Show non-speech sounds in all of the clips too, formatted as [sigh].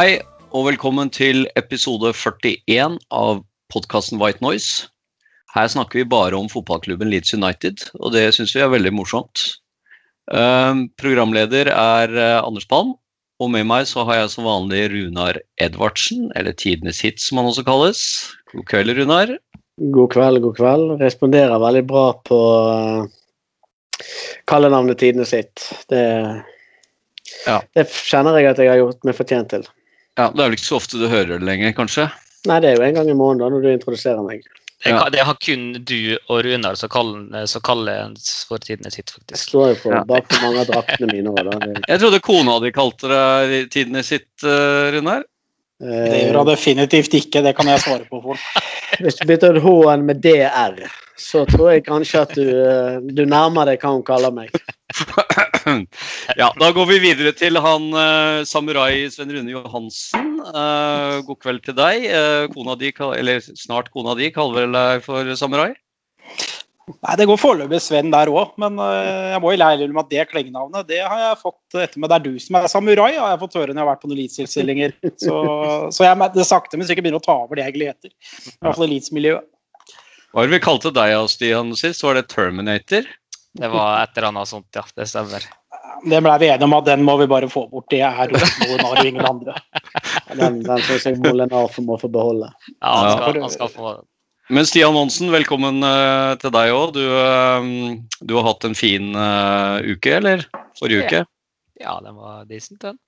Hei, og velkommen til episode 41 av podkasten White Noise. Her snakker vi bare om fotballklubben Leeds United, og det syns vi er veldig morsomt. Eh, programleder er eh, Anders Palm, og med meg så har jeg som vanlig Runar Edvardsen, eller Tidenes hit som han også kalles. God kveld, Runar. God kveld, god kveld. Responderer veldig bra på uh, kallenavnet Tidene sitt. Det, Ja. det kjenner jeg at jeg har gjort meg fortjent til. Ja, Det er vel ikke så ofte du hører det lenger, kanskje? Nei, det er jo en gang i måneden når du introduserer meg. Det, Ja. kan- det har kun du og Runar som kaller, som kaller for tidene sitt, faktisk. Jeg står jo for Ja. bak for mange av draktene mine òg, da. Jeg trodde kona di kalte det Tidenes sitt, eh, Runar. Det eh, gjør hun definitivt ikke, det kan jeg svare på for. hvis du bytter ut H-en med DR, så tror jeg kanskje at du, eh, du nærmer deg hva hun kaller meg. [clears throat] Ja, Da går vi videre til han uh, samurai Sven Rune Johansen. Uh, god kveld til deg. Uh, kona di, eller snart kona di, kaller vel deg for samurai? Nei, Det går foreløpig Sven der òg, men jeg må jo lære om at det klengenavnet det har jeg fått etter meg. det er du som er samurai, har jeg fått høre når jeg har vært på noen elitestillinger. Så, så jeg, det sakte, men sikkert begynner å ta over det jeg egentlig heter. I hvert fall elitesmiljøet. Hva var det vi kalte deg av, Stian sist? Var det Terminator? Det var et eller annet sånt, ja. Det stemmer. Det ble vi enige om at den må vi bare få bort. Det er Molinar og ingen andre. Den, den syns jeg Molinar må få beholde. Ja, han Ja. skal, han skal få Men Stian Monsen, velkommen eh, til deg òg. Du, eh, du har hatt en fin eh, uke, eller? Forrige uke? Ja, den var decent, den.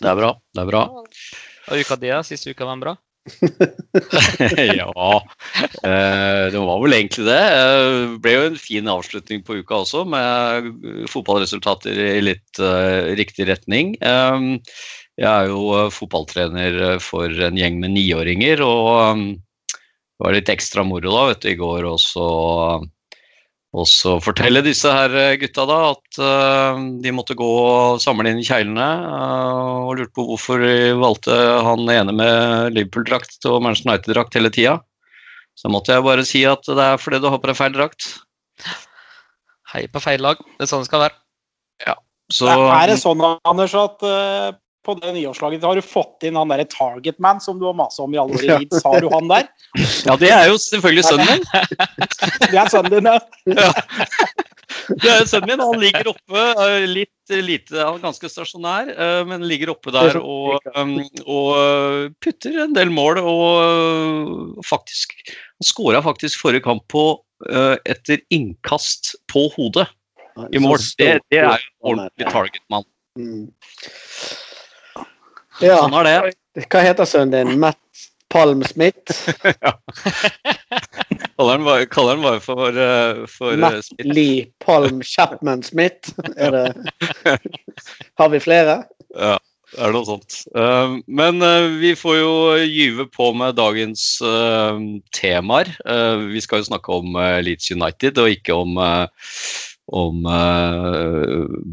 Det er bra. det er bra. Og uka di. Siste uka var den bra? [laughs] ja, eh, det var vel egentlig det. Det ble jo en fin avslutning på uka også, med fotballresultater i litt eh, riktig retning. Eh, jeg er jo eh, fotballtrener for en gjeng med niåringer, og eh, det var litt ekstra moro da, vet du, i går også. Og så fortelle disse her eh, gutta da at uh, de måtte gå og samle inn kjeglene, Uh, og lurte på hvorfor de valgte han ene med Liverpool-drakt og Manchester United-drakt hele tida. Så måtte jeg bare si at det er fordi du har på deg feil drakt. Hei på feil lag. Det er sånn det skal være. Så er det sånn, Anders, at øh, på det nyårslaget ditt har du fått inn han derre Targetman som du har masa om i alle år i Leeds? Har du han der? Ja, det er jo selvfølgelig sønnen min. [laughs] Det er sønnen din, ja. Det er sønnen min. Han ligger oppe, eh, litt lite, han er ganske stasjonær, eh, men ligger oppe der og, um, og eh, putter en del mål. Og eh, faktisk Han skåra faktisk forrige kamp på eh, etter innkast på hodet i mål. Det, det er jo en ordentlig target-mann. Mm. Ja, Sånn er det. hva heter sønnen din? Matt Palm Smith? [laughs] Kaller han bare, kaller han bare for, eh, for eh, Matt Smith. Lee Palm Chapman Smith? Er det [laughs] Har vi flere? Ja, det er noe sånt. Eh, men eh, vi får jo gyve på med dagens eh, temaer. Eh, vi skal jo snakke om Leeds United, og ikke om, om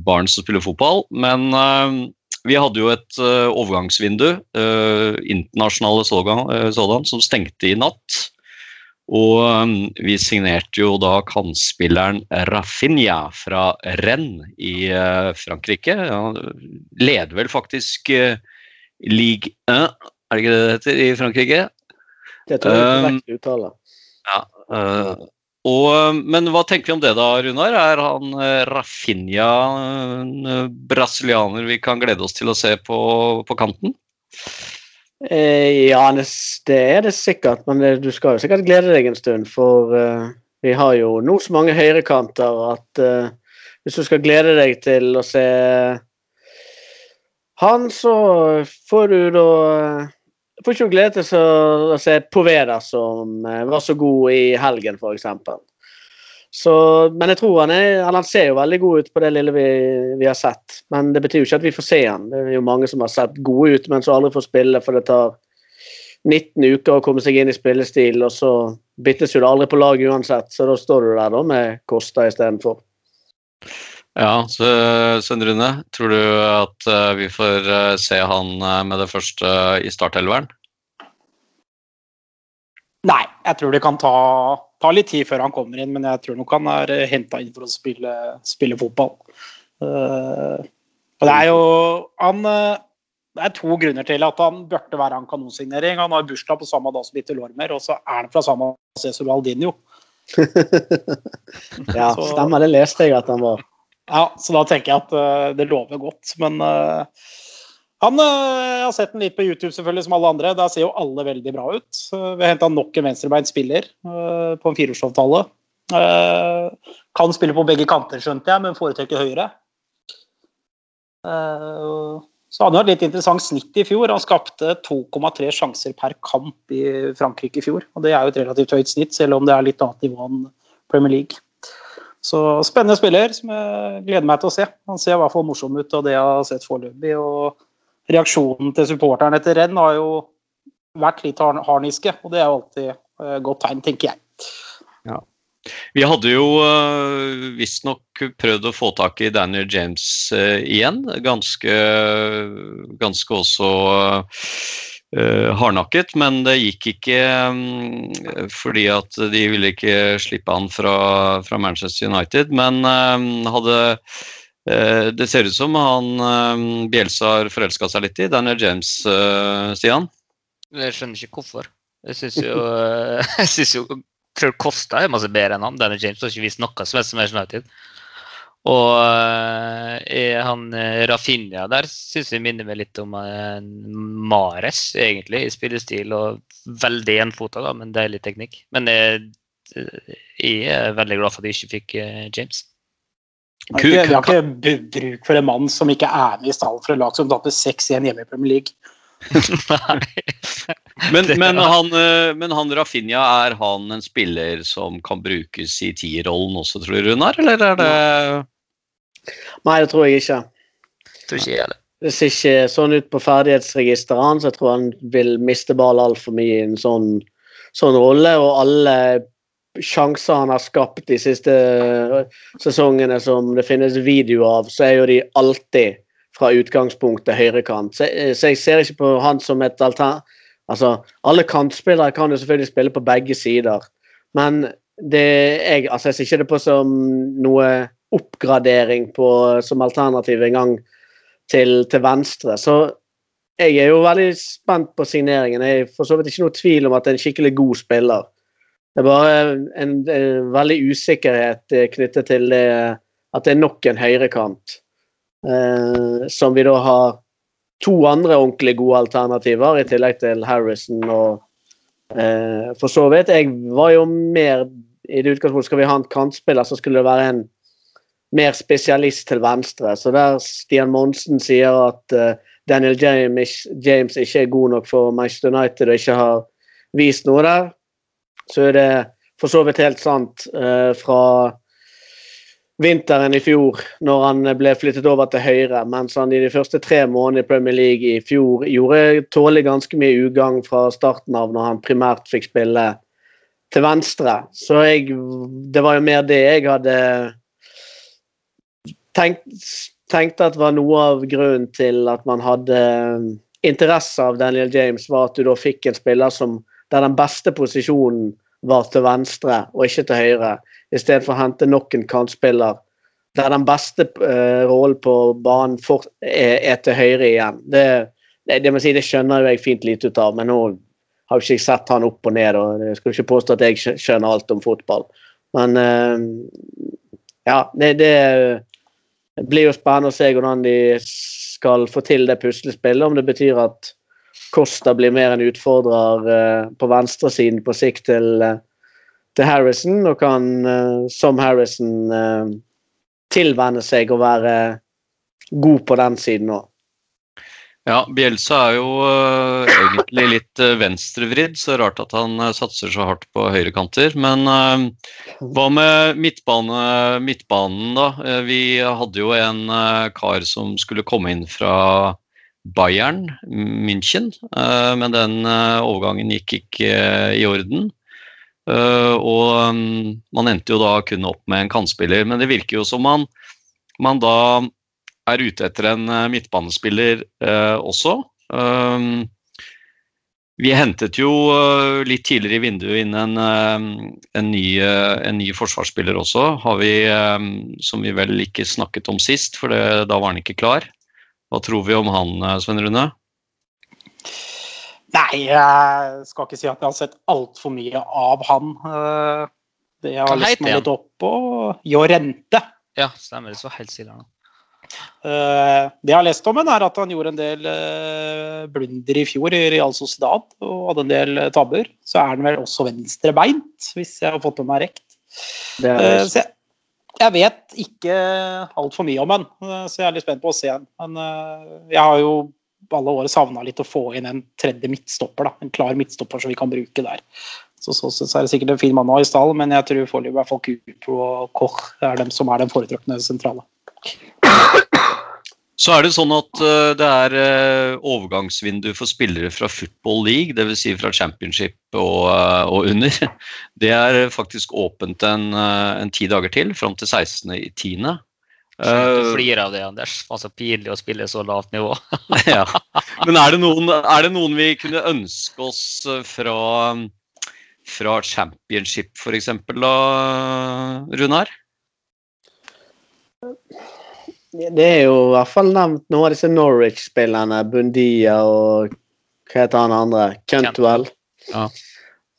barn som spiller fotball. Men eh, vi hadde jo et uh, overgangsvindu, uh, internasjonale sådan, eh, sådan, som stengte i natt. Og um, vi signerte jo da kantspilleren Rafinha fra Rennes i uh, Frankrike. Han leder vel faktisk uh, Ligue 1, er det ikke det det heter i Frankrike? Det tror jeg er Um, korrekt uttale. Eh, og, men hva tenker vi om det da, Runar? Er han uh, Rafinha en uh, brasilianer vi kan glede oss til å se på, på kanten? Eh, ja, det, er det sikkert, men det, du skal jo sikkert glede deg en stund. For eh, vi har jo nå så mange høyrekanter at eh, hvis du skal glede deg til å se han, så får du da Får ikke glede til å se Poveda, som eh, var så god i helgen, f.eks. Så, men jeg tror han er Han ser jo veldig god ut på det lille vi, vi har sett. Men det betyr jo ikke at vi får se han. Det er jo mange som har sett gode ut, men som aldri får spille, for det tar 19 uker å komme seg inn i spillestil, og så byttes jo det aldri på lag uansett. Så da står du der da med Kosta istedenfor. Ja, så Svein Rune, tror du at eh, vi får eh, se han eh, med det første i startelveren? Nei, jeg tror det kan ta, ta litt tid før han kommer inn, men jeg tror nok han er henta inn for å spille, spille fotball. Uh, og det er jo han Det er to grunner til at han burde være en kanonsignering. Han har bursdag på samme dag som Bitte Lormer, og så er han fra samme Cæsar Aldinho. [laughs] Ja, Så- stemmer. Det leste jeg at han var. Ja, så da tenker jeg at uh, det lover godt. Men uh, han uh, har sett den litt på YouTube, selvfølgelig, som alle andre. Der ser jo alle veldig bra ut. Vi har henta nok en venstrebeint spiller på en fireårsavtale. Kan spille på begge kanter, skjønte jeg, men foretrekker høyre. Så hadde har et litt interessant snitt i fjor. Han skapte 2,3 sjanser per kamp i Frankrike i fjor. og Det er jo et relativt høyt snitt, selv om det er litt annet nivå enn Premier League. Så spennende spiller som jeg gleder meg til å se. Han ser i hvert fall morsom ut av det jeg har sett foreløpig. Og reaksjonen til supporterne etter renn har jo vært litt harniske, og det er jo alltid eh, godt tegn, tenker jeg. Vi hadde jo uh, visstnok prøvd å få tak i Daniel James eh, igjen. Ganske, ganske også hardnakket, men det gikk ikke mm, fordi at de ville ikke slippe han fra, fra Manchester United. Men eh, hadde eh, Det ser ut som han Bjelsa har forelska seg litt i Daniel James, sier Stian. Jeg skjønner ikke hvorfor. Jeg syns jo, [laughs] jeg synes jo Costa er masse bedre enn han. Daniel James har ikke vist noe som helst som er United. Og eh, han eh, Rafinha der syns jeg minner meg litt om eh, Mares, egentlig, i spillestil. Og veldig enfota, da, men deilig teknikk. Men jeg, jeg er veldig glad for at jeg ikke fikk eh, James. Vi har ikke, bruk for en mann som ikke er med i stallen for et lag som taper 6-1 hjemme i Premier League. Men, [laughs] men, han, eh, men han Rafinha, er han en spiller som kan brukes i tierrollen også, tror du, Runar? Eller er det Nei, det tror jeg ikke. Tror ikke jeg. Det ser ikke sånn ut på ferdighetsregisteret hans. Jeg tror han vil miste ball altfor mye i en sånn, sånn rolle. Og alle sjanser han har skapt de siste sesongene som det finnes video av, så er jo de alltid fra utgangspunktet høyrekant. Så, så jeg ser ikke på han som et alter... Altså, alle kantspillere kan jo selvfølgelig spille på begge sider, men det, jeg, altså, jeg ser ikke det på som noe oppgradering på, som alternativ engang til, til venstre. Så jeg er jo veldig spent på signeringen. Jeg er for så vidt ikke noe tvil om at det er en skikkelig god spiller. Det er bare en, en veldig usikkerhet eh, knyttet til det at det er nok en høyrekant. Eh, som vi da har to andre ordentlig gode alternativer, i tillegg til Harrison og eh, for så vidt. Jeg var jo mer I det utgangspunktet skal vi ha en kantspiller, så skulle det være en mer spesialist til venstre. Så der Stian Monsen sier at eh, Daniel James, James ikke er god nok for Manchester United og ikke har vist noe der, så er det for så vidt helt sant. eh, fra vinteren i fjor, når han ble flyttet over til høyre, mens han i de første tre månedene i Premier League i fjor gjorde tålelig ganske mye ugagn fra starten av, når han primært fikk spille til venstre. Så jeg, det var jo mer det jeg hadde tenkt, tenkte at var noe av grunnen til at man hadde interesse av Daniel James, var at du da fikk en spiller som der den beste posisjonen var til venstre og ikke til høyre, istedenfor å hente nok en kantspiller der den beste uh, rollen på banen for, er, er til høyre igjen. Det, det, det, si, det skjønner jeg fint lite ut av, men nå har jeg ikke sett han opp og ned. og Jeg skal ikke påstå at jeg skjønner alt om fotball. Men uh, ja, det, det blir jo spennende å se hvordan de skal få til det puslespillet. Om det betyr at Costa blir mer en utfordrer eh, på venstresiden på sikt til, eh, til Harrison, og kan eh, som Harrison tilvenne seg å være god på den siden òg. Ja, Bielsa er jo egentlig litt venstrevridd, så rart at han satser så hardt på høyrekanter. Men hva med midtbane, midtbanen, da? Vi hadde jo en kar som skulle komme inn fra Bayern München, øh, men den øh, overgangen gikk ikke øh, i orden. Eh, og mm, man endte jo da kun opp med en kantspiller, men det virker jo som man, man da er ute etter en eh, midtbanespiller eh, også. Vi hentet jo eh, litt tidligere i vinduet inn en, eh, en, ny, eh, en ny forsvarsspiller også, har vi, eh, som vi vel ikke snakket om sist, for det, da var han ikke klar. Hva tror vi om han, Svein Rune? Nei, jeg skal ikke si at jeg har sett altfor mye av han. Eh, Det jeg har Hva lest heter meg han? litt opp på Jorente. Ja, stemmer. Det så helt stille nå. Eh, Det jeg har lest om ham, er at han gjorde en del eh, blunder i fjor i Real Sociedad og hadde en del eh, tabber. Så er han vel også venstrebeint, hvis jeg har fått med meg rekt. Det er, Eh, Så jeg, vet ikke altfor mye om han, eh, så jeg er litt spent på å se den. Men eh, jeg har jo alle år savna litt å få inn en tredje midtstopper. da, En klar midtstopper som vi kan bruke der. Så sett så er det sikkert en fin mann å ha i stall, men jeg tror foreløpig i hvert fall Kupro og Koch er dem som er den foretrukne sentrale. Så er det sånn at eh, det er eh, overgangsvindu for spillere fra Football League, dvs. Si fra Championship og, eh, og under. [laughs] Det er faktisk åpent en, en ti dager til, fram til 16.10. Du flirer av det, Anders. Faen så pinlig å spille så lavt nivå. [laughs] ja. Men er det, noen, er det noen vi kunne ønske oss fra, fra Championship f.eks. da, Runar? Det er jo i hvert fall nevnt noen av disse Norwich-spillerne. Bundia og hva heter han andre? Cantwell. Ja.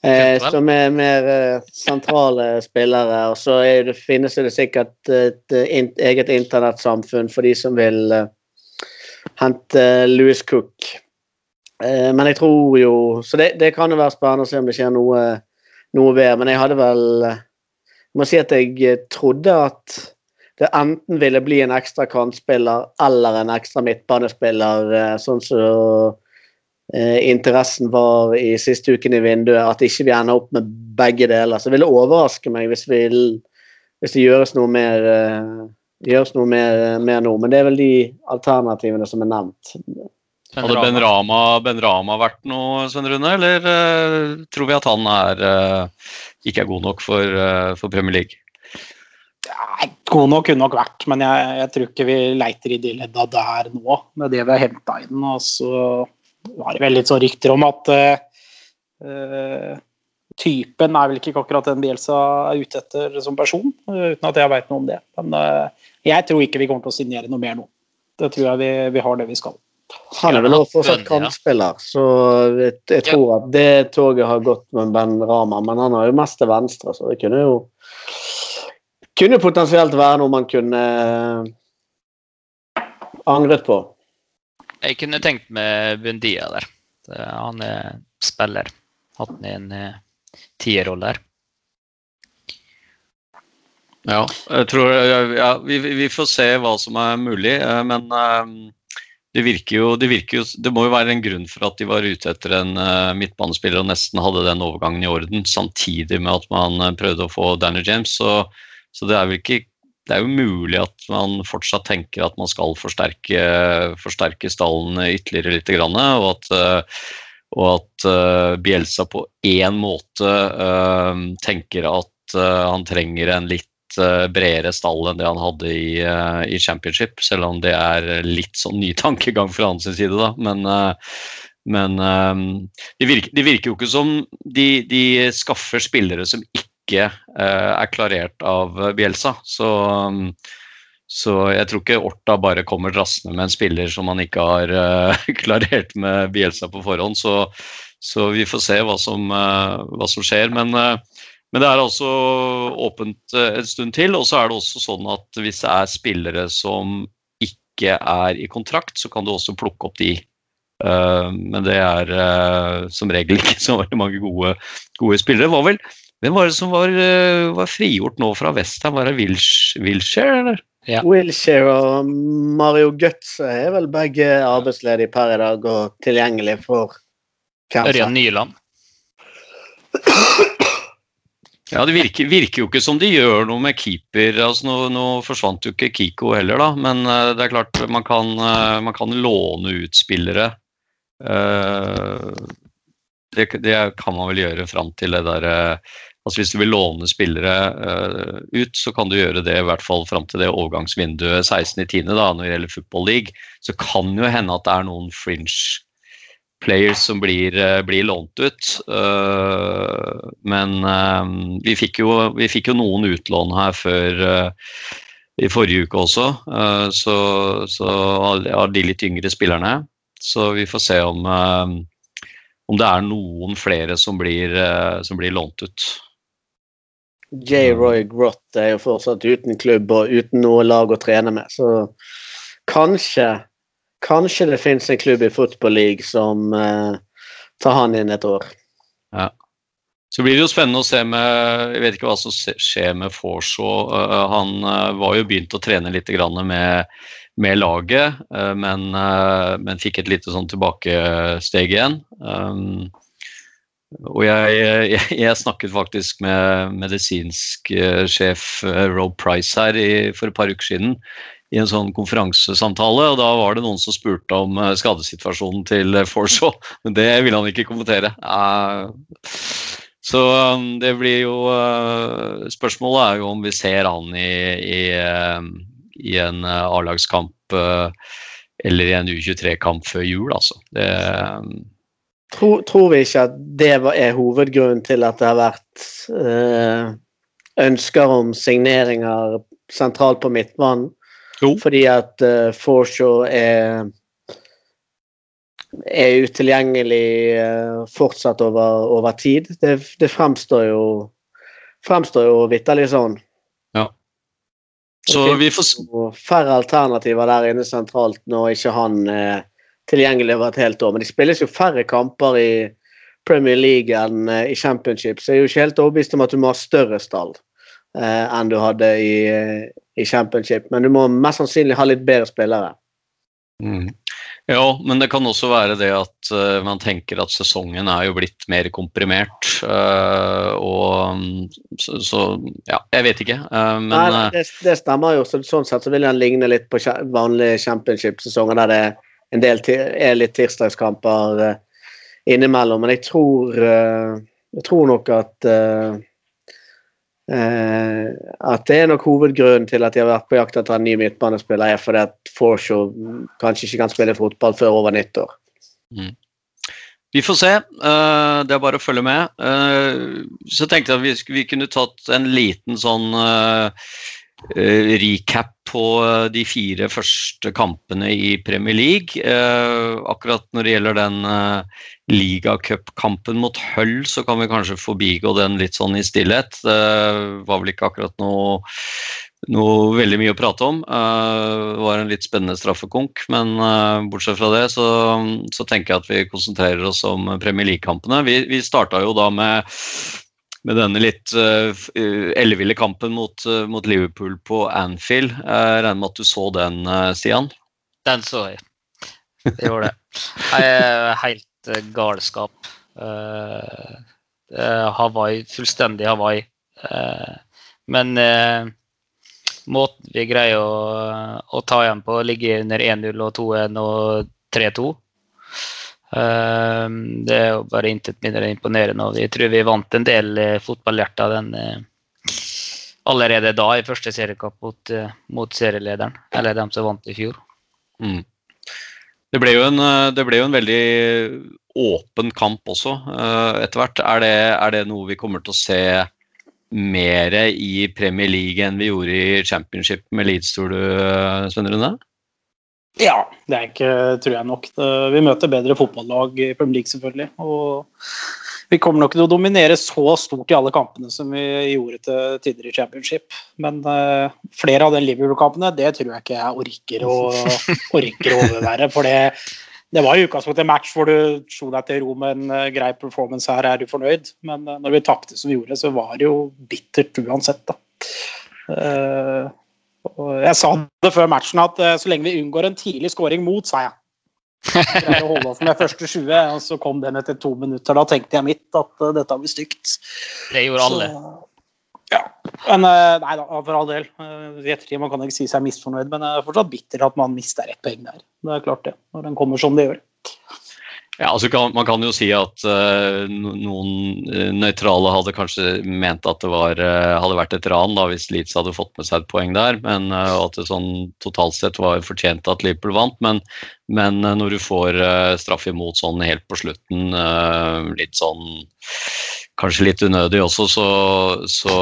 Eh, som er mer eh, sentrale spillere. Og så det, finnes det sikkert et et in, eget internettsamfunn for de som vil eh, hente Louis Cook. Eh, men jeg tror jo Så det, det kan jo være spennende å se om det skjer noe, noe bedre. Men jeg hadde vel eh, Jeg må si at jeg eh, trodde at det enten ville bli en ekstra kantspiller eller en ekstra midtbanespiller, eh, sånn som eh, interessen var i siste uken i vinduet. At ikke vi ender opp med begge deler. Så det ville overraske meg hvis, vi, hvis det gjøres noe mer eh, gjøres noe mer, mer nå. Men det er vel de alternativene som er nevnt. Hadde Ben Rama, ben Rama vært noe, Svein Rune, eller uh, tror vi at han er, uh, ikke er god nok for, uh, for Premier League? Nei, god nok kunne nok vært, men jeg, jeg tror ikke vi leiter i de ledda der nå, med det vi har henta inn. Og så var det vel litt sånn rykter om at eh, eh, typen er vel ikke akkurat den Bielsa er ute etter som person, uten at jeg veit noe om det. Men uh, jeg tror ikke vi kommer til å signere noe mer nå. Det tror jeg vi, vi har det vi skal. Han er vel også fortsatt kantspiller, så jeg, jeg tror at det toget har gått med Ben Rama. Men han har jo mest til venstre, så det kunne jo kunne potensielt være noe man kunne eh, angret på. Jeg kunne tenkt med Bundia der. Han er spiller. Hatt han i en eh, tierrolle der. Ja, jeg tror, ja vi, vi får se hva som er mulig, eh, men det virker, jo, det virker jo Det må jo være en grunn for at de var ute etter en midtbanespiller og nesten hadde den overgangen i orden, samtidig med at man prøvde å få Danny James. Så, så det er ikke det er jo mulig at man fortsatt tenker at man skal forsterke, forsterke stallen ytterligere litt, og at, eh, og at Bjelsa Bielsa på én måte eh, tenker at eh, han trenger en litt eh, bredere stall enn det han hadde i, eh, i championship, selv om det er litt sånn ny [laughs] tankegang fra hans side, da. Men, eh, men de, virker, de, virker jo ikke som de, de skaffer spillere som ikke eh, er klarert av Bielsa. Så, så jeg tror ikke Orta bare kommer drassende med en spiller som han ikke har eh, [laughs] klarert med Bielsa på forhånd. Så, så vi får se hva som, eh, hva som skjer. Men, men det er altså åpent en stund til. Og så er det også sånn at hvis det er spillere som ikke er i kontrakt, så kan du også plukke opp de. Uh, men det er uh, som regel ikke så veldig mange gode, gode spillere. Var vel, hvem var det som var, eh, var frigjort nå fra Westham? Var det Wilshere, eller? Ja. Wilshere og Mario Götze er vel begge arbeidsledige per i dag og tilgjengelig for hvem Ørjan Nyland. Ja, Det virker, virker jo ikke som de gjør noe med keeper. altså Nå, nå forsvant jo ikke Kiko heller, da, men eh, det er klart man kan, eh, man kan låne ut spillere. Eh, det, det kan man vel gjøre fram til det der eh, altså Hvis du vil låne spillere eh, ut, så kan du gjøre det i hvert fall fram til det overgangsvinduet 16.10. da, når det gjelder Football League. Så kan jo hende at det er noen fringe players som blir, eh, blir lånt ut. Eh, men vi, fikk jo, vi fikk jo noen utlån her før i forrige uke også, så, så av de litt yngre spillerne. Så vi får se om, om det er noen flere som blir, som blir lånt ut. J. Roy Grott er jo fortsatt uten klubb og uten noe lag å trene med, så kanskje Kanskje det finnes en klubb i Football League som eh, tar han inn et år. Så blir det jo spennende å se med Jeg vet ikke hva som skjer med Forshaw. Eh, han eh, var jo begynt å trene litt med, med laget, eh, men, eh, men fikk et lite sånn tilbakesteg igjen. Og jeg, jeg, jeg snakket faktisk med medisinsk eh, sjef eh, Rob Price her i, for et par uker siden i en sånn konferansesamtale, og da var det noen som spurte om eh, skadesituasjonen til Forso, [laughs] men det ville han ikke kommentere. Så um, det blir jo Spørsmålet er jo om vi ser han i, i, i en A-lagskamp eller i en U23-kamp før jul, altså. Det, Tror, tror vi ikke at det er hovedgrunnen til at det har vært øh, ønsker om signeringer sentralt på midtbanen? Jo. Fordi at uh, Forshaw er er utilgjengelig eh, fortsatt over, over tid. Det, det fremstår jo fremstår jo vitterlig sånn. så vi får færre alternativer der inne sentralt når ikke han er tilgjengelig over et helt år. Men det spilles jo færre kamper i Premier League enn eh, i Championship, så jeg er jo ikke helt overbevist om at du må ha større stall eh, enn du hadde i, eh, i Championship. Men du må mest sannsynlig ha litt bedre spillere. Mm. Ja, men det kan også være det at uh, man tenker at sesongen er jo blitt mer komprimert. Uh, og mm, så, så ja, jeg vet ikke. Uh, men Nei, det, det stemmer jo. Så, sånn sett så vil den ligne litt på vanlige Championship-sesonger der det en del er litt tirsdagskamper eh, innimellom. Men jeg tror, eh, jeg tror nok at eh, at det er nok hovedgrunnen til at de har vært på jakt etter en ny midtbanespiller, er fordi at Forshaw kanskje ikke kan spille fotball før over nyttår. Vi får se. det er bare å følge med. Så tenkte jeg at vi, kunne tatt en liten sånn recap på eh, de fire første kampene i Premier League. Eh, akkurat når det gjelder den ligacupkampen mot Hull, så kan vi kanskje forbigå den litt sånn i stillhet. Det var vel ikke akkurat noe, noe veldig mye å prate om. Eh, det var en litt spennende straffekonk, men eh, bortsett fra det så, så tenker jeg at vi konsentrerer oss om Premier League-kampene. Vi, vi starta jo da med med denne litt uh, elleville kampen mot, uh, mot Liverpool på Anfield. Jeg regner med at du så den, Stian? Den så jeg. Jeg gjorde det. Jeg er helt galskap. Hawaii, fullstendig Hawaii. Men måten vi greier å, å ta igjen på, ligger under 1-0 og 2-1 og 3-2 eh, Det er jo bare intet mindre imponerende. og Jeg tror vi vant en del eh, fotballhjerter eh, allerede da i første seriekamp mot, eh, mot serielederen, eller dem som vant i fjor. Mm. Det ble, jo en, det ble jo en veldig åpen kamp også, etter hvert. Er er det noe vi kommer til å se mer i Premier League enn vi gjorde i Championship med Leeds, tror du, Sven Rune? Ja, det er ikke, tror jeg nok. Vi møter bedre fotballag i Premier League, selvfølgelig. Og vi kommer nok til å dominere så stort i alle kampene som vi gjorde til tider i Championship. Men uh, flere av de Liverpool-kampene, det tror jeg ikke jeg orker å, [laughs] orker å overvære. For det, det var i utgangspunktet en match hvor du slo deg til ro med en eh, grei performance her, er du fornøyd. Men eh, når vi tapte som vi gjorde, så var det jo bittert uansett, da. Og jeg sa det før matchen at eh, så lenge vi unngår en tidlig scoring mot, sa jeg. Greier å holde oss med første 20, og så kom den etter to minutter. Da tenkte jeg mitt at eh, dette blir stygt. Det gjorde alle. Så, ja. Men eh, nei da, for all del. I ettertid man kan ikke si seg misfornøyd, men jeg er fortsatt bitter at man mister ett poeng der. Det er klart det, når den kommer som det gjør. Ja, altså kan, Man kan jo si at uh, noen uh, nøytrale hadde kanskje ment at det var, uh, hadde vært et ran da, hvis Leeds hadde fått med seg et poeng der, men uh, at det sånn totalt sett var fortjent at Liverpool vant. Men, men eh, når du får uh, straff imot sånn helt på slutten, eh, litt sånn Kanskje litt unødig også, så, så,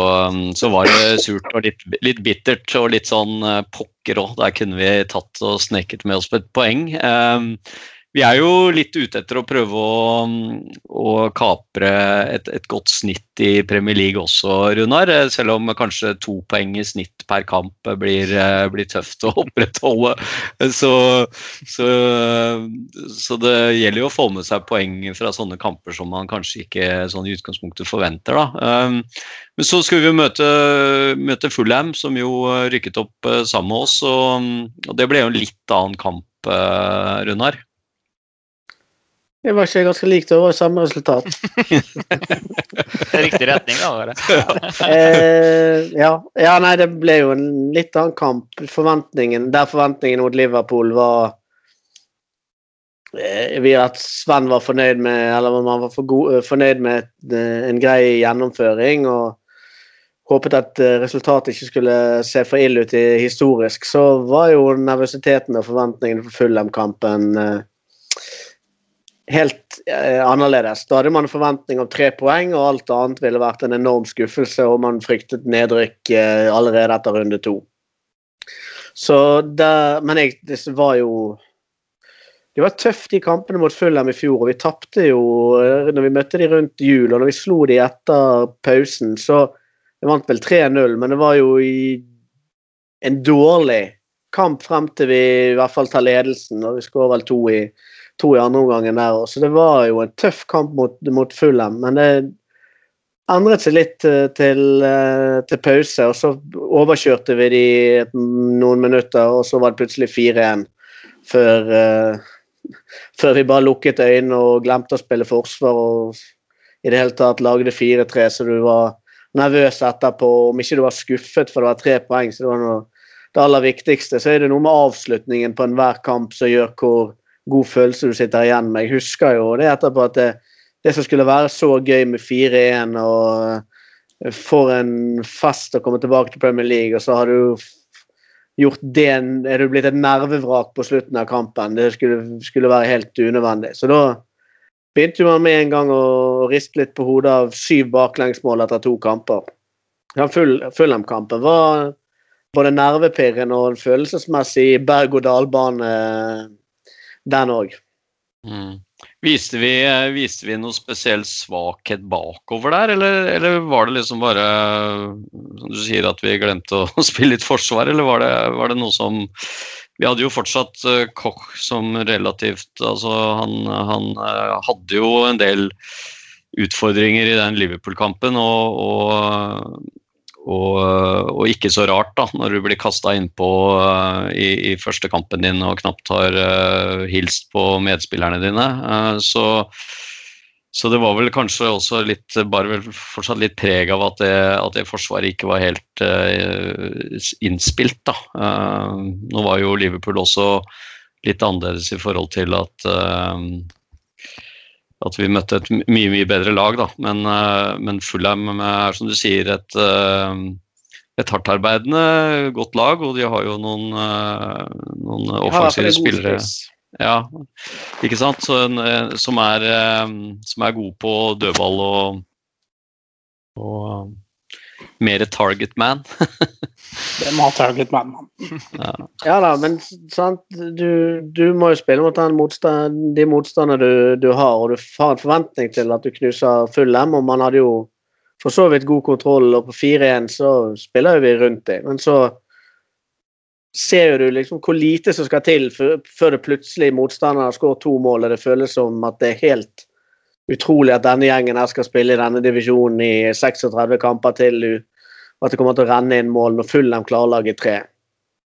så var det surt og litt, litt bittert og litt sånn eh, pokker òg. Der kunne vi tatt og sneket med oss på et poeng. Um, vi er jo litt ute etter å prøve å, å kapre et, et godt snitt i Premier League også, Runar. Selv om kanskje to poeng i snitt per kamp blir, blir tøft å opprettholde. Så, så, så det gjelder jo å få med seg poeng fra sånne kamper som man kanskje ikke sånn i utgangspunktet forventer. Da. Um, Men så skulle vi møte, møte Fulham, som jo rykket opp eh, sammen med oss. Og, og det ble jo en litt annen kamp, eh, Runar. Det var ikke ganske likt, det var samme resultat. [laughs] Riktig retning, da. [laughs] Eh, ja. ja, nei, det ble jo en litt annen kamp. Forventningen, der forventningen mot Liverpool var eh, vi At Sven var fornøyd med Eller man var for god, eh, fornøyd med eh, en grei gjennomføring. og håpet at eh, resultatet ikke skulle se for ille ut i historisk, så var jo nervøsiteten og forventningene for Fulham-kampen eh, helt eh, annerledes. Da hadde man en forventning om tre poeng, og alt annet ville vært en enorm skuffelse, og man fryktet nedrykk eh, allerede etter runde to. Så det, men jeg, det var jo Det var tøft de kampene mot Fulham i fjor, og vi tapte jo eh, når vi møtte de rundt jul, og når vi slo de etter pausen, så Vi vant vel 3-0, men det var jo i en dårlig kamp frem til vi i hvert fall tar ledelsen, og vi skårer vel to i to i andre omgangen der òg, Så det var jo en tøff kamp mot, mot Fulham, men det endret seg litt eh, til, eh, til pause, og så overkjørte vi de noen minutter, og så var det plutselig 4-1 før, uh, før vi bare lukket øynene og glemte å spille forsvar og i det hele tatt lagde 4-3, så du var nervøs etterpå. Om ikke du var skuffet for det var tre poeng, så det var noe, det aller viktigste. Så er det noe med avslutningen på enhver kamp som gjør hvor god følelse du sitter igjen med. Jeg husker jo det etterpå at det, det som skulle være så gøy med 4-1 og for en fest å komme tilbake til Premier League, og så har du gjort det Er du blitt et nervevrak på slutten av kampen? Det skulle, skulle være helt unødvendig. Så da begynte man med en gang å riste litt på hodet av syv baklengsmål etter to kamper. Ja, Fulham-kampen var både nervepirrende og en følelsesmessig berg-og-dal-bane, den òg. Mm. Viste, vi, viste vi noe spesiell svakhet bakover der, eller, eller var det liksom bare som du sier at vi glemte å [laughs] spille litt forsvar, eller var det, var det noe som Vi hadde jo fortsatt eh, Koch som relativt Altså, han, han eh, hadde jo en del utfordringer i den Liverpool-kampen, og, og og, og ikke så rart, da, når du blir kasta innpå uh, i, i første kampen din og knapt har uh, hilst på medspillerne dine. Uh, så, så det var vel kanskje også litt bare vel fortsatt litt preg av at det, at det forsvaret ikke var helt innspilt, da. nå var jo Liverpool også litt annerledes i forhold til at at vi møtte et mye mye bedre lag, da. Men, uh, men Fulham er som du sier et, uh, et hardtarbeidende godt lag, og de har jo noen, noen offensive spillere. Ja, ikke sant? Så som, er, som er gode på dødball og, og mer target man. [laughs] Det må ha target man, man. [laughs] Ja da, men sant, du, du må jo spille mot den motstand, de motstanderne du, du har, og du har en forventning til at du knuser full M, og man hadde jo for så vidt god kontroll, og på 4-1 så spiller jo vi rundt dem, Men så ser jo du liksom hvor lite som skal til før, før det plutselig motstanderen har skåret to mål, og det føles som at det er helt utrolig at denne gjengen her skal spille i denne divisjonen i 36 kamper til, og at det kommer til å renne inn mål når Fullem lage tre.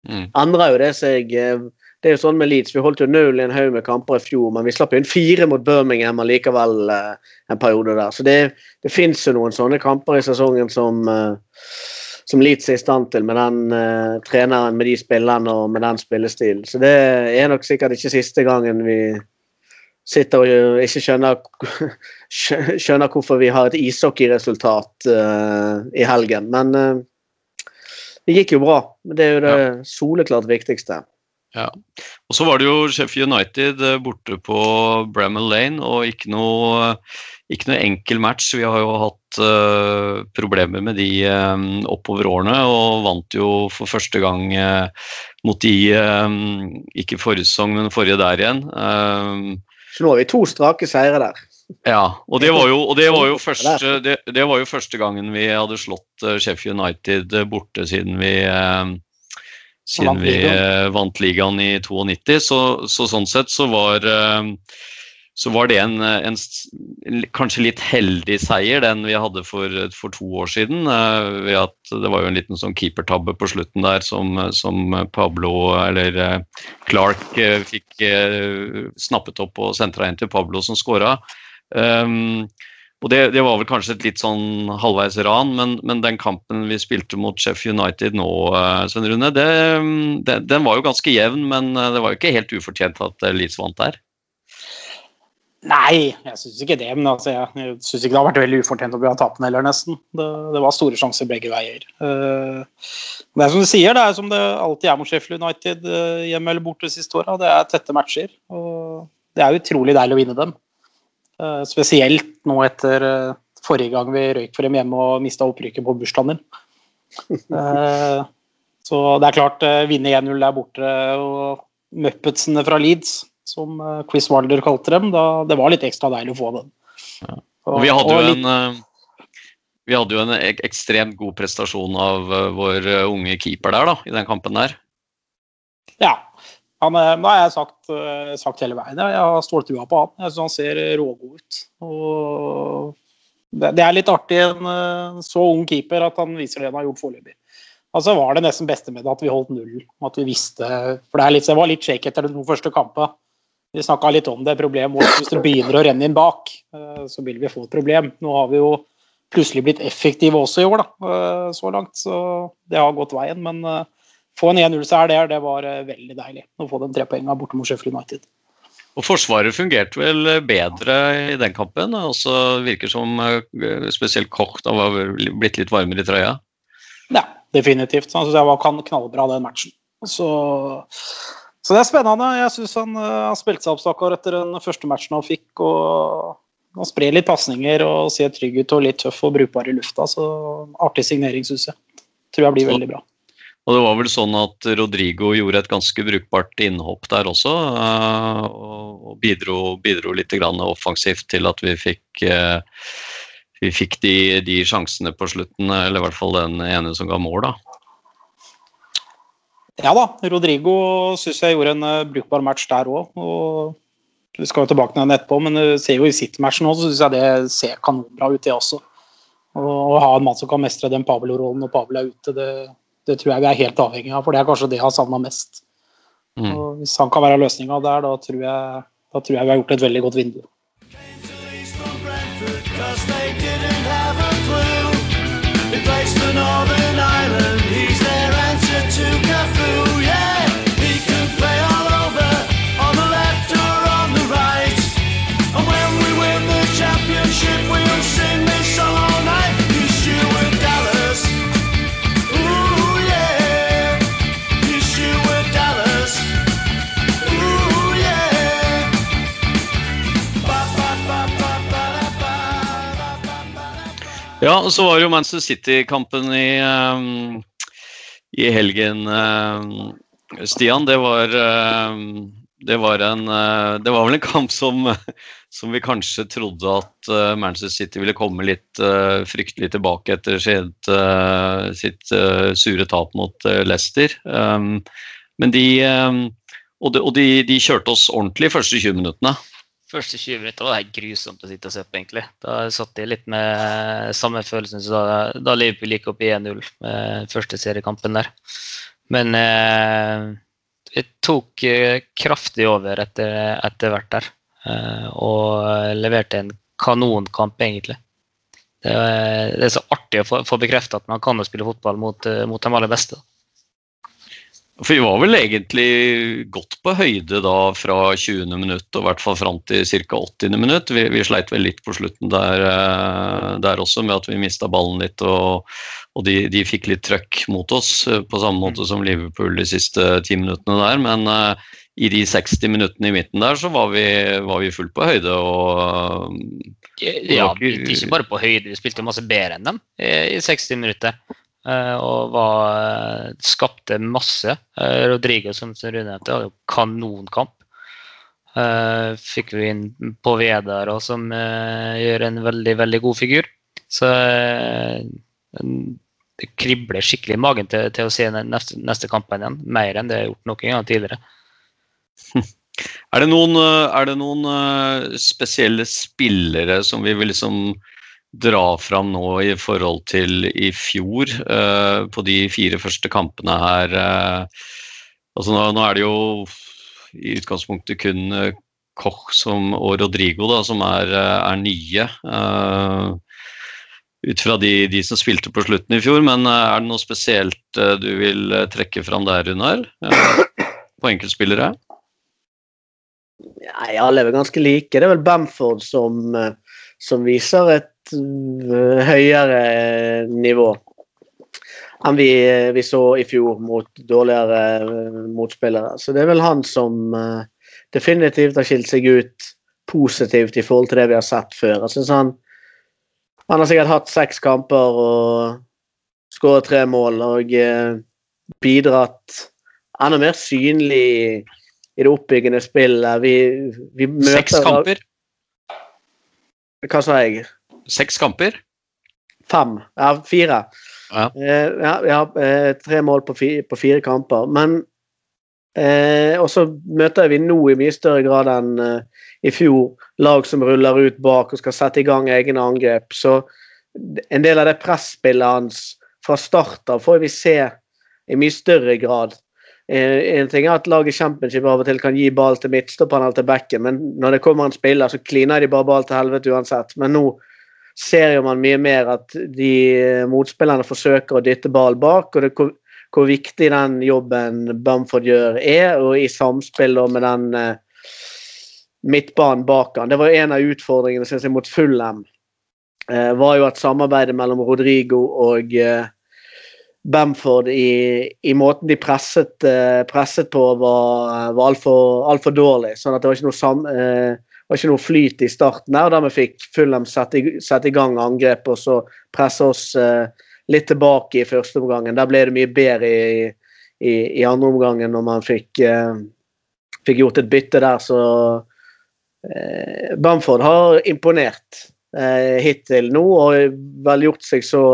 Mm. endrer jo det seg. eh, Det er jo sånn med Leeds, vi holdt jo null i en haug med kamper i fjor, men vi slapp inn fire mot Birmingham allikevel eh, en periode der. Så det, det fins jo noen sånne kamper i sesongen som, eh, som Leeds er i stand til, med den uh, treneren, med de spillerne og med den spillestilen. Så det er nok sikkert ikke siste gangen vi sitter og ikke skjønner, [laughs] skjønner hvorfor vi har et ishockeyresultat uh, i helgen. Men uh, det gikk jo bra. Det er jo det soleklart viktigste. Og så var det jo Sheffield United eh, borte på Bramall Lane, og ikke noe, ikke noe enkel match. Vi har jo hatt uh, problemer med de um, oppover årene, og vant jo for første gang uh, mot de um, Ikke forrige sesong, men forrige der igjen. Eh, Så nå har vi to strake seire der. ja, og det var jo, og det var jo, første, det, det var jo første gangen vi hadde slått eh, Sheffield United eh, borte siden vi eh, siden Vant vi ligaen. vant ligaen i 92. Så, så sånn sett så var så var det en, en kanskje litt heldig seier, den vi hadde for, for to år siden. eh, ved at Det var jo en liten sånn keepertabbe på slutten der som, som Pablo, eller eh, Clark, eh, fikk eh, snappet opp og sentra inn til Pablo som skåra. Um, og det, det var vel kanskje et litt sånn halvveis ran, men, men den kampen vi spilte mot Chef United nå, eh, Svein Rune, det, det, den var jo ganske jevn, men eh, det var jo ikke helt ufortjent at eh, Leeds vant der. Nei, jeg syns ikke det. Men altså, jeg, syns ikke det har vært veldig ufortjent å bli tapende heller, nesten. Det, det var store sjanser begge veier. Eh, det er som du sier, det er som det alltid er mot Sheffield United eh, hjemme eller borte de siste åra. Det er tette matcher. Og det er utrolig deilig å vinne dem. Eh, spesielt nå etter forrige gang vi røyk for dem hjemme og mista opprykket på bursdagen. Eh, så det er klart, vinne 1-0 der borte og Muppetsene fra Leeds, som eh, Chris Wilder kalte dem, da, det var litt ekstra deilig å få den. Og vi hadde jo en eh, vi hadde jo en ek ekstremt god prestasjon av uh, vår uh, unge keeper der, da, i den kampen der. Ja. Han, da har jeg sagt, uh, sagt hele veien. Jeg har ståltrua på han. Jeg syns han ser rågod ut. Det, det er litt artig en så ung keeper at han viser det han har gjort foreløpig. Altså var det nesten beste med det at vi holdt null. At vi visste For det, litt, det var litt shake etter de to første kampene. Vi snakka litt om det. Problemet vårt hvis det begynner å renne inn bak, eh, så vil vi få et problem. Nå har vi jo plutselig blitt effektive også i år, da, eh, så langt. Så det har gått veien. Men eh, få en 1-0-seier der, det var veldig deilig. Å få de tre poengene borte mot Sheffield United. Og Forsvaret fungerte vel bedre i den kampen. og så virker som spesielt Koch da var blitt litt varmere i trøya. Ja, definitivt. Han jeg var knallbra den matchen. Så, så det er spennende. Jeg syns han han, spilte seg opp stakkar etter den første matchen han fikk. og Han sprer litt pasninger og ser trygg ut og litt tøff og brukbar i lufta. Så artig signering, syns jeg. Tror jeg blir veldig bra. Og det var vel sånn at Rodrigo gjorde et ganske brukbart innhopp der også, eh, og bidro, bidro litt grann offensivt til at vi fikk eh, vi fikk de, de sjansene på slutten, eller i hvert fall den ene som ga mål, da. Ja da, Rodrigo syns jeg gjorde en eh, brukbar match der òg. Vi skal jo tilbake til den etterpå, men du ser jo i sitt match nå, så syns jeg det ser kanonbra ut, det også. Og Å ha en mann som kan mestre den Pablo-rollen når Pablo er ute, det, det tror jeg vi er helt avhengig av. For det er kanskje det jeg har savna mest. Mm. Og hvis han kan være løsninga der, da tror, jeg, da tror jeg vi har gjort et veldig godt vindu. 'cause they didn't have a clue. They faced the Northern Ireland, Og så var det jo Manchester City-kampen i, um, i helgen, um, Stian. Det var, um, det var en eh, Det var vel en kamp som, [laughs] som vi kanskje trodde at eh, Manchester City ville komme litt eh, fryktelig tilbake etter sitt, sitt sure tap mot Leicester. Men de Og, de, og de, de kjørte oss ordentlig de første 20 minuttene. Første 20 minutter var det grusomt å sitte og se på, egentlig. Da satt jeg litt med samme følelsen som da, da Liverpool gikk opp i 1-0 med første seriekampen der. Men eh, jeg tok eh, kraftig over etter, etter hvert der. Eh, og leverte en kanonkamp, egentlig. Det er, det er så artig å få, få bekrefta at man kan jo spille fotball mot, eh, mot de aller beste. For vi var vel egentlig godt på høyde da fra 20. minutt og i hvert fall fram til ca. 80. minutt. Vi, vi sleit vel litt på slutten der, eh, der også med at vi mista ballen litt og, og de, de, fikk litt trøkk mot oss, eh, på samme måte som Liverpool de siste ti minuttene der. Men uh, i de 60 minuttene i midten der så var vi, var vi fullt på høyde og Ja, ikke bare på høyde, vi spilte masse bedre enn dem i 60 minutter. Eh, og var, skapte masse. Eh, Rodrigo, som Rune nevnte, hadde jo kanonkamp. Eh, fikk vi inn på Vedar òg, som gjør en veldig, veldig god figur. Så det kribler skikkelig i magen til, til å se neste, neste kampen igjen. Mer enn det jeg har gjort noen gang tidligere. [laughs] Er det noen, er det noen spesielle spillere som vi vil liksom dra fram nå i forhold til i fjor, uh, på de fire første kampene her? Uh, altså nå, nå, er det jo i utgangspunktet kun uh, Koch som, og Rodrigo da, som er, er nye. ut fra de, de, som spilte på slutten i fjor, men er det noe spesielt du vil trekke fram der, Runar? på enkeltspillere? Nei, alle er vel ganske like. Det er vel Bamford som, som viser et Eh, høyere nivå enn vi, vi, så i fjor mot dårligere eh, motspillere. Så det er vel han som definitivt har skilt seg ut positivt i forhold til det vi har sett før. Jeg synes han, han har sikkert hatt seks kamper og skåret tre mål og bidratt enda mer synlig i, i det oppbyggende spillet. Vi, vi møter Seks kamper? Hva sa jeg? Seks kamper? Fem. Ja, fire. Ja. Eh, ja, ja eh, tre mål på fire, på fire kamper. Men eh, Og så møter vi nå i mye større grad enn eh, i fjor lag som ruller ut bak og skal sette i gang egne angrep. Så en del av det presspillet hans fra start av får vi se i mye større grad. Eh, en ting er at laget i championship av og til kan gi ball til midtstopperen eller til backen, men når det kommer en spiller, så kliner de bare ball til helvete uansett. Men nå ser jo man mye mer at de motspillerne forsøker å dytte ball bak. og det, hvor, viktig den jobben Bamford gjør, er, og i samspill med den eh, midtbanen bak han. Det var en av utfordringene synes jeg, mot Fulham. Eh, var jo at samarbeidet mellom Rodrigo og eh, Bamford i, i, måten de presset, uh, presset på, var, var altfor alt dårlig. sånn at det var ikke noe sam, uh, var ikke noe flyt i starten der, der vi fikk Fulham sette, sette i gang angrep og så presse oss eh, litt tilbake i første omgangen. Der ble det mye bedre i, i, i andre omgangen når man fikk, eh, fikk, gjort et bytte der, så eh, Bamford har imponert eh, hittil nå og vel gjort seg så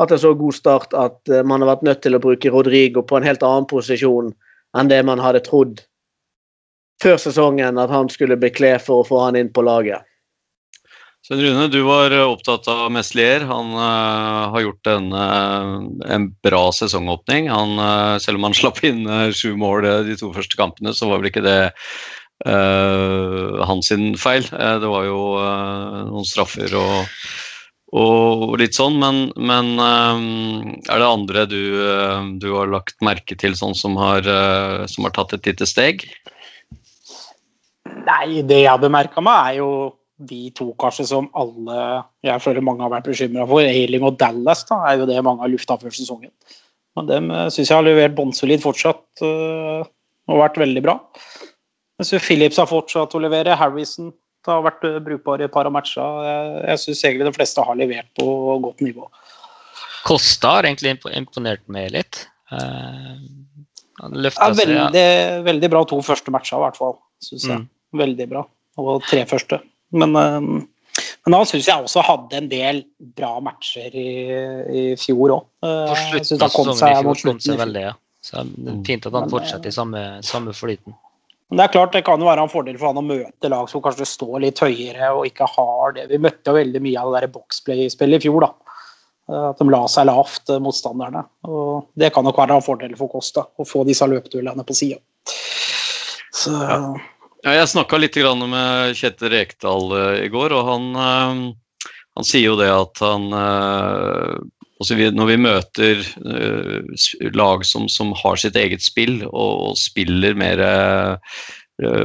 hatt en så god start at eh, man har vært nødt til å bruke Rodrigo på en helt annen posisjon enn det man hadde trodd før sesongen at han skulle bekle for å få han inn på laget. Svein Rune, du var eh, opptatt av Meslier. Han uh, har gjort en, uh, en, bra sesongåpning. Han, uh, selv om han [laughs] slapp inn sju mål de to første kampene, så var vel ikke det hans feil. det var jo noen straffer og, og litt sånn, men, men er det andre du, du, har lagt merke til sånn som har, som har tatt et lite steg? Nei, det jeg hadde merka meg, er jo de to kanskje som alle jeg føler mange har vært bekymra for. Ailing og Dallas da, er jo det mange har lufta før sesongen. Men Dem uh, syns jeg har levert bånnsolid fortsatt uh, og vært veldig bra. Jeg synes Phillips har fortsatt å levere. Harrison har vært uh, brukbar i et par av matchene. Jeg, jeg syns egentlig de fleste har levert på godt nivå. Kosta har egentlig imponert meg litt. Uh, han løfta ja, veldig, seg ja. veldig bra to første matcher, i hvert fall. Synes jeg. Mm veldig bra. Og tre første. Men, eh, men han syns jeg også hadde en del bra matcher i, i fjor òg. På eh, slutten av sesongen i fjor kom seg veldig, ja. Så det er fint at han fortsetter i samme, samme flyten. Men det er klart det kan jo være en fordel for han å møte lag som kanskje står litt høyere og ikke har det. Vi møtte jo veldig mye av det boxplay-spillet i fjor, da. Eh, At de la seg lavt, eh, motstanderne. Og det kan nok være en fordel for Kosta, å få disse løpeduellene på sida. Så Ja, jeg snakka litt med Kjetil Rekdal eh, i går, og han, eh, han sier jo det at han eh, altså Når vi møter lag som, som har sitt eget spill og, spiller mer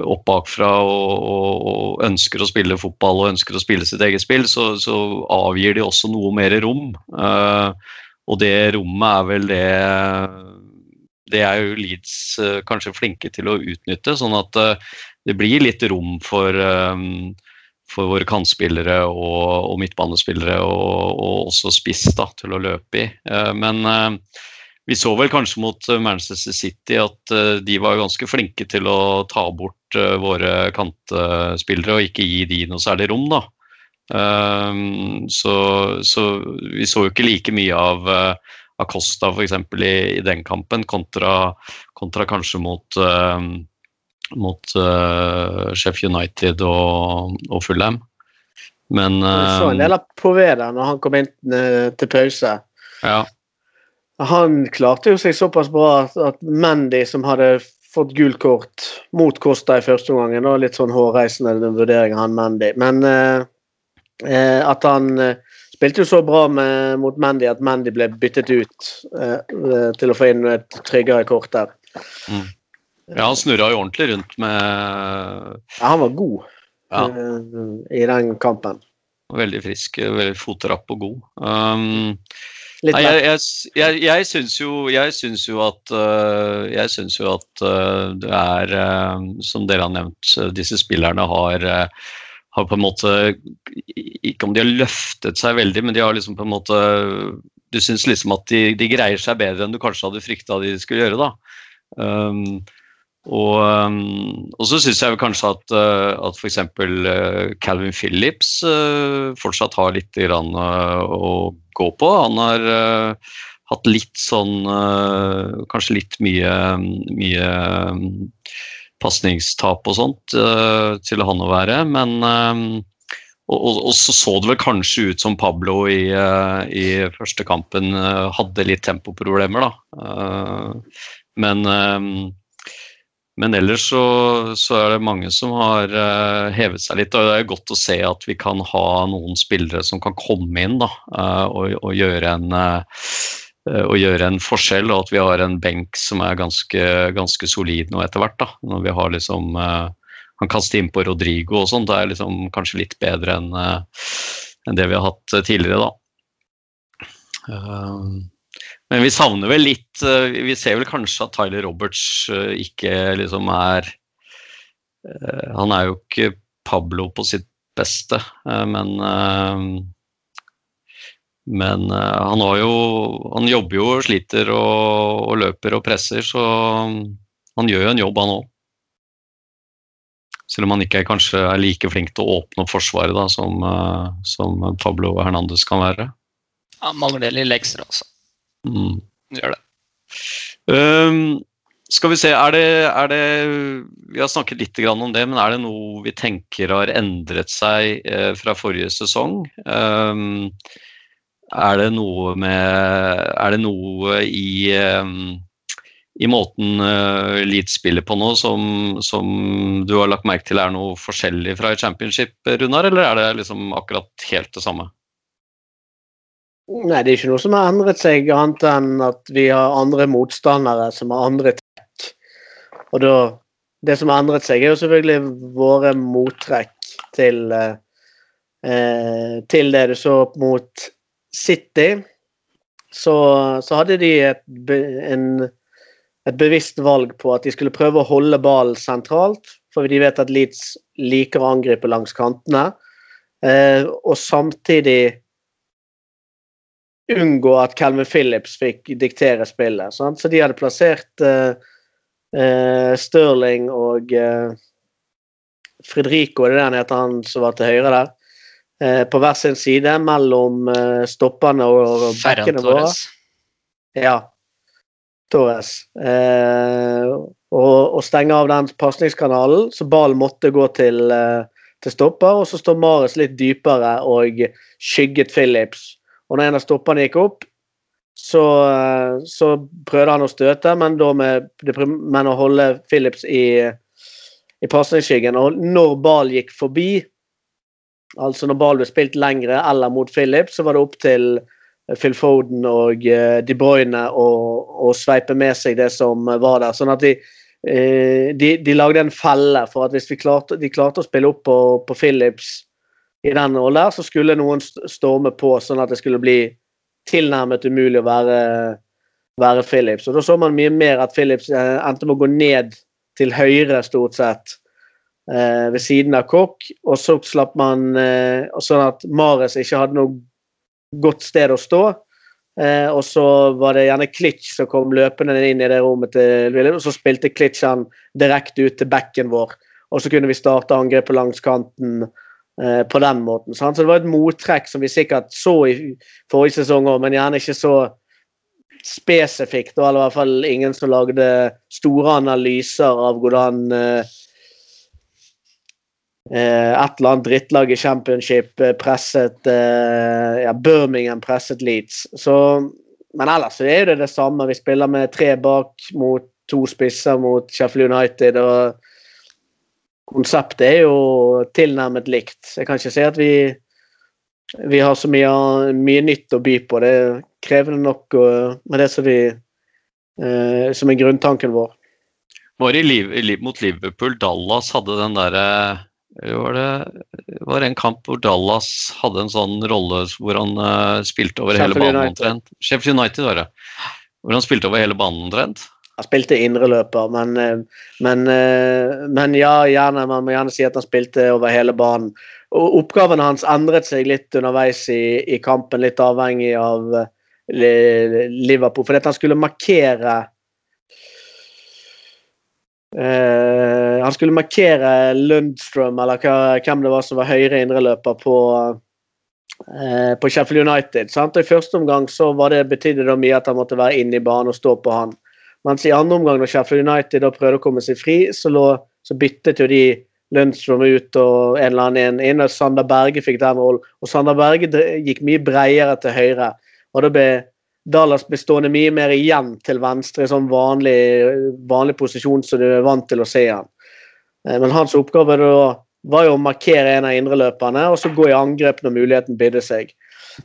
opp bakfra og, og, og ønsker å spille fotball og ønsker å spille sitt eget spill, så, så avgir de også noe mer rom. Og det rommet er vel det Det er jo Leeds kanskje flinke til å utnytte, sånn at det blir litt rom for, um, for våre kantspillere og, og midtbanespillere og, og også spiss da, til å løpe i. Eh, men eh, vi så vel kanskje mot eh, Manchester City at de var ganske flinke til å ta bort våre kantspillere og ikke gi de noe særlig rom. da. Um, så, så vi så jo ikke like mye av Acosta f.eks. I, i den kampen, kontra, kontra kanskje mot um, mot uh, Chef United og, og Fulham. Men uh, så en del av Poveda når han kom inn eh, til pause. ja, Han klarte jo seg såpass bra at, Mandy, som hadde fått gult kort mot Costa i første omgang, litt sånn hårreisende den vurderingen han Mandy. Men uh, eh, at han eh, spilte jo så bra med, mot Mandy at Mandy ble byttet ut eh, eh, til å få inn et tryggere kort der. Ja, han snurra jo ordentlig rundt med Ja, han var god ja, eh, i den kampen. Veldig frisk, veldig fotrapp og god. Um, Litt Nei, jeg, jeg, jeg, jeg syns jo, jo at, øh, jeg syns jo at det er, som dere har nevnt, disse spillerne har, har på en måte Ikke om de har løftet seg veldig, men de har liksom på en måte Du syns liksom at de, de greier seg bedre enn du kanskje hadde frykta de skulle gjøre, da. Um, og, um, og så syns jeg kanskje at, uh, at f.eks. Uh, Calvin Phillips uh, fortsatt har litt å gå på. Han har hatt litt sånn Kanskje litt mye, mye um, pasningstap og sånt til han å være, men um, og, og, og så så det vel kanskje ut som Pablo i, i første kampen hadde litt tempoproblemer, da. Men um, men ellers så, så er det mange som har uh, hevet seg litt. Og det er godt å se at vi kan ha noen spillere som kan komme inn da, uh, og, og, gjøre en, uh, og gjøre en forskjell. Og at vi har en benk som er ganske, ganske solid nå etter hvert. Når vi har liksom Han kaster kaste innpå Rodrigo og sånt. Det er liksom kanskje litt bedre enn en det vi har hatt tidligere, da. Men vi savner vel litt eh, Vi ser vel kanskje at Tyler Roberts eh, ikke liksom er eh, Han er jo ikke Pablo på sitt beste, men Men han har jo Han jobber jo og sliter og, og løper og presser, så han gjør jo en jobb, han òg. Selv om han ikke er, kanskje er like flink til å åpne opp forsvaret da, som, som Pablo Hernandez kan være. Han mangler litt lekser, altså. Mm. Gjør det. Um, skal vi se, er det, er det Vi har snakket litt om det, men er det noe vi tenker har endret seg eh, fra forrige sesong? Um, er det noe med Er det noe i um, i måten uh, Leeds spiller på nå som, som du har lagt merke til er noe forskjellig fra i championship, Runar, eller er det liksom akkurat helt det samme? Nei, det er ikke noe som har endret seg, annet enn at vi har andre motstandere som har andre trekk. Og da Det som har endret seg, er jo selvfølgelig våre mottrekk til eh, eh, Til det du så opp mot City. Så, så hadde de et, en, et bevisst valg på at de skulle prøve å holde ballen sentralt, for de vet at Leeds liker å angripe langs kantene. Eh, og samtidig unngå at Calvin Phillips fikk diktere spillet. Sant? Så de hadde plassert uh, uh, Stirling og uh, Fredrico, det er det han heter, han som var til høyre der, eh, på hver sin side mellom eh, stoppene og, og bekkene våre. Ja. Torres. Eh, og, og stenge av den pasningskanalen, så ballen måtte gå til, eh, til stopper. Og så står Mares litt dypere og skygget Phillips. Og når en av stoppene gikk opp, så, eh, så prøvde han å støte, men, da med, men å holde Phillips i, i pasningsskyggen. Og når ball gikk forbi, altså når ball ble spilt lengre eller mot Phillips, så var det opp til Phil Foden og eh, De Bruyne å, sveipe med seg det som var der. Sånn at de, eh, de, de lagde en felle for at hvis vi klarte, de klarte å spille opp på, på Phillips i den rollen der, så skulle noen storme på, sånn at det skulle bli tilnærmet umulig å være, være Phillips. Og da så man mye mer at Phillips eh, endte med å gå ned til høyre, stort sett, eh, ved siden av Koch, Og så slapp man eh, Sånn at Mares ikke hadde noe godt sted å stå. Eh, og så var det gjerne Klitsch som kom løpende inn i det rommet til William, og så spilte Klitsch han direkte ut til bekken vår. Og så kunne vi starte angrepet langs kanten på den måten. Sant? Så det var et mottrekk som vi sikkert så i forrige sesong òg, men gjerne ikke så spesifikt. Eller i hvert fall ingen som lagde store analyser av hvordan eh, eh, et eller annet drittlag i championship eh, presset eh, ja, Birmingham presset Leeds. Så, men ellers er det det samme. Vi spiller med tre bak mot to spisser mot Sheffield United. og Konseptet er jo tilnærmet likt. Jeg kan ikke si at vi, vi har så mye, mye nytt å by på. Det er krevende nok med det som, vi, eh, som er grunntanken vår. Var i liv, mot Liverpool Dallas hadde den derre var det var en kamp hvor Dallas hadde en sånn rolle hvor han uh, spilte over hele banen omtrent? Sheffield United var det. Hvor han spilte over hele banen omtrent? Han spilte indreløper, men, eh, men, eh, men ja, gjerne, man må gjerne si at han spilte over hele banen. Og Oppgavene hans endret seg litt underveis i, i kampen, litt avhengig av eh, Liverpool. Fordi at han skulle markere eh, Han skulle markere Lundstrøm, eller hvem det var som var høyre indreløper på, på Sheffield United. Sant? Og I første omgang så var det, betydde det mye at han måtte være inne i banen og stå på han. Mens i andre omgang, når Sheffield United da prøvde å komme seg fri, så, lå, så byttet jo de Lundstrøm ut og en eller annen inn, og Sander Berge fikk den rollen. Og Sander Berge gikk mye bredere til høyre. Og da ble Dallas ble stående mye mer igjen til venstre i sånn vanlig, vanlig posisjon som du er vant til å se han. Eh, Men hans oppgave da var jo å markere en av indreløperne og så gå i angrep når muligheten bydde seg.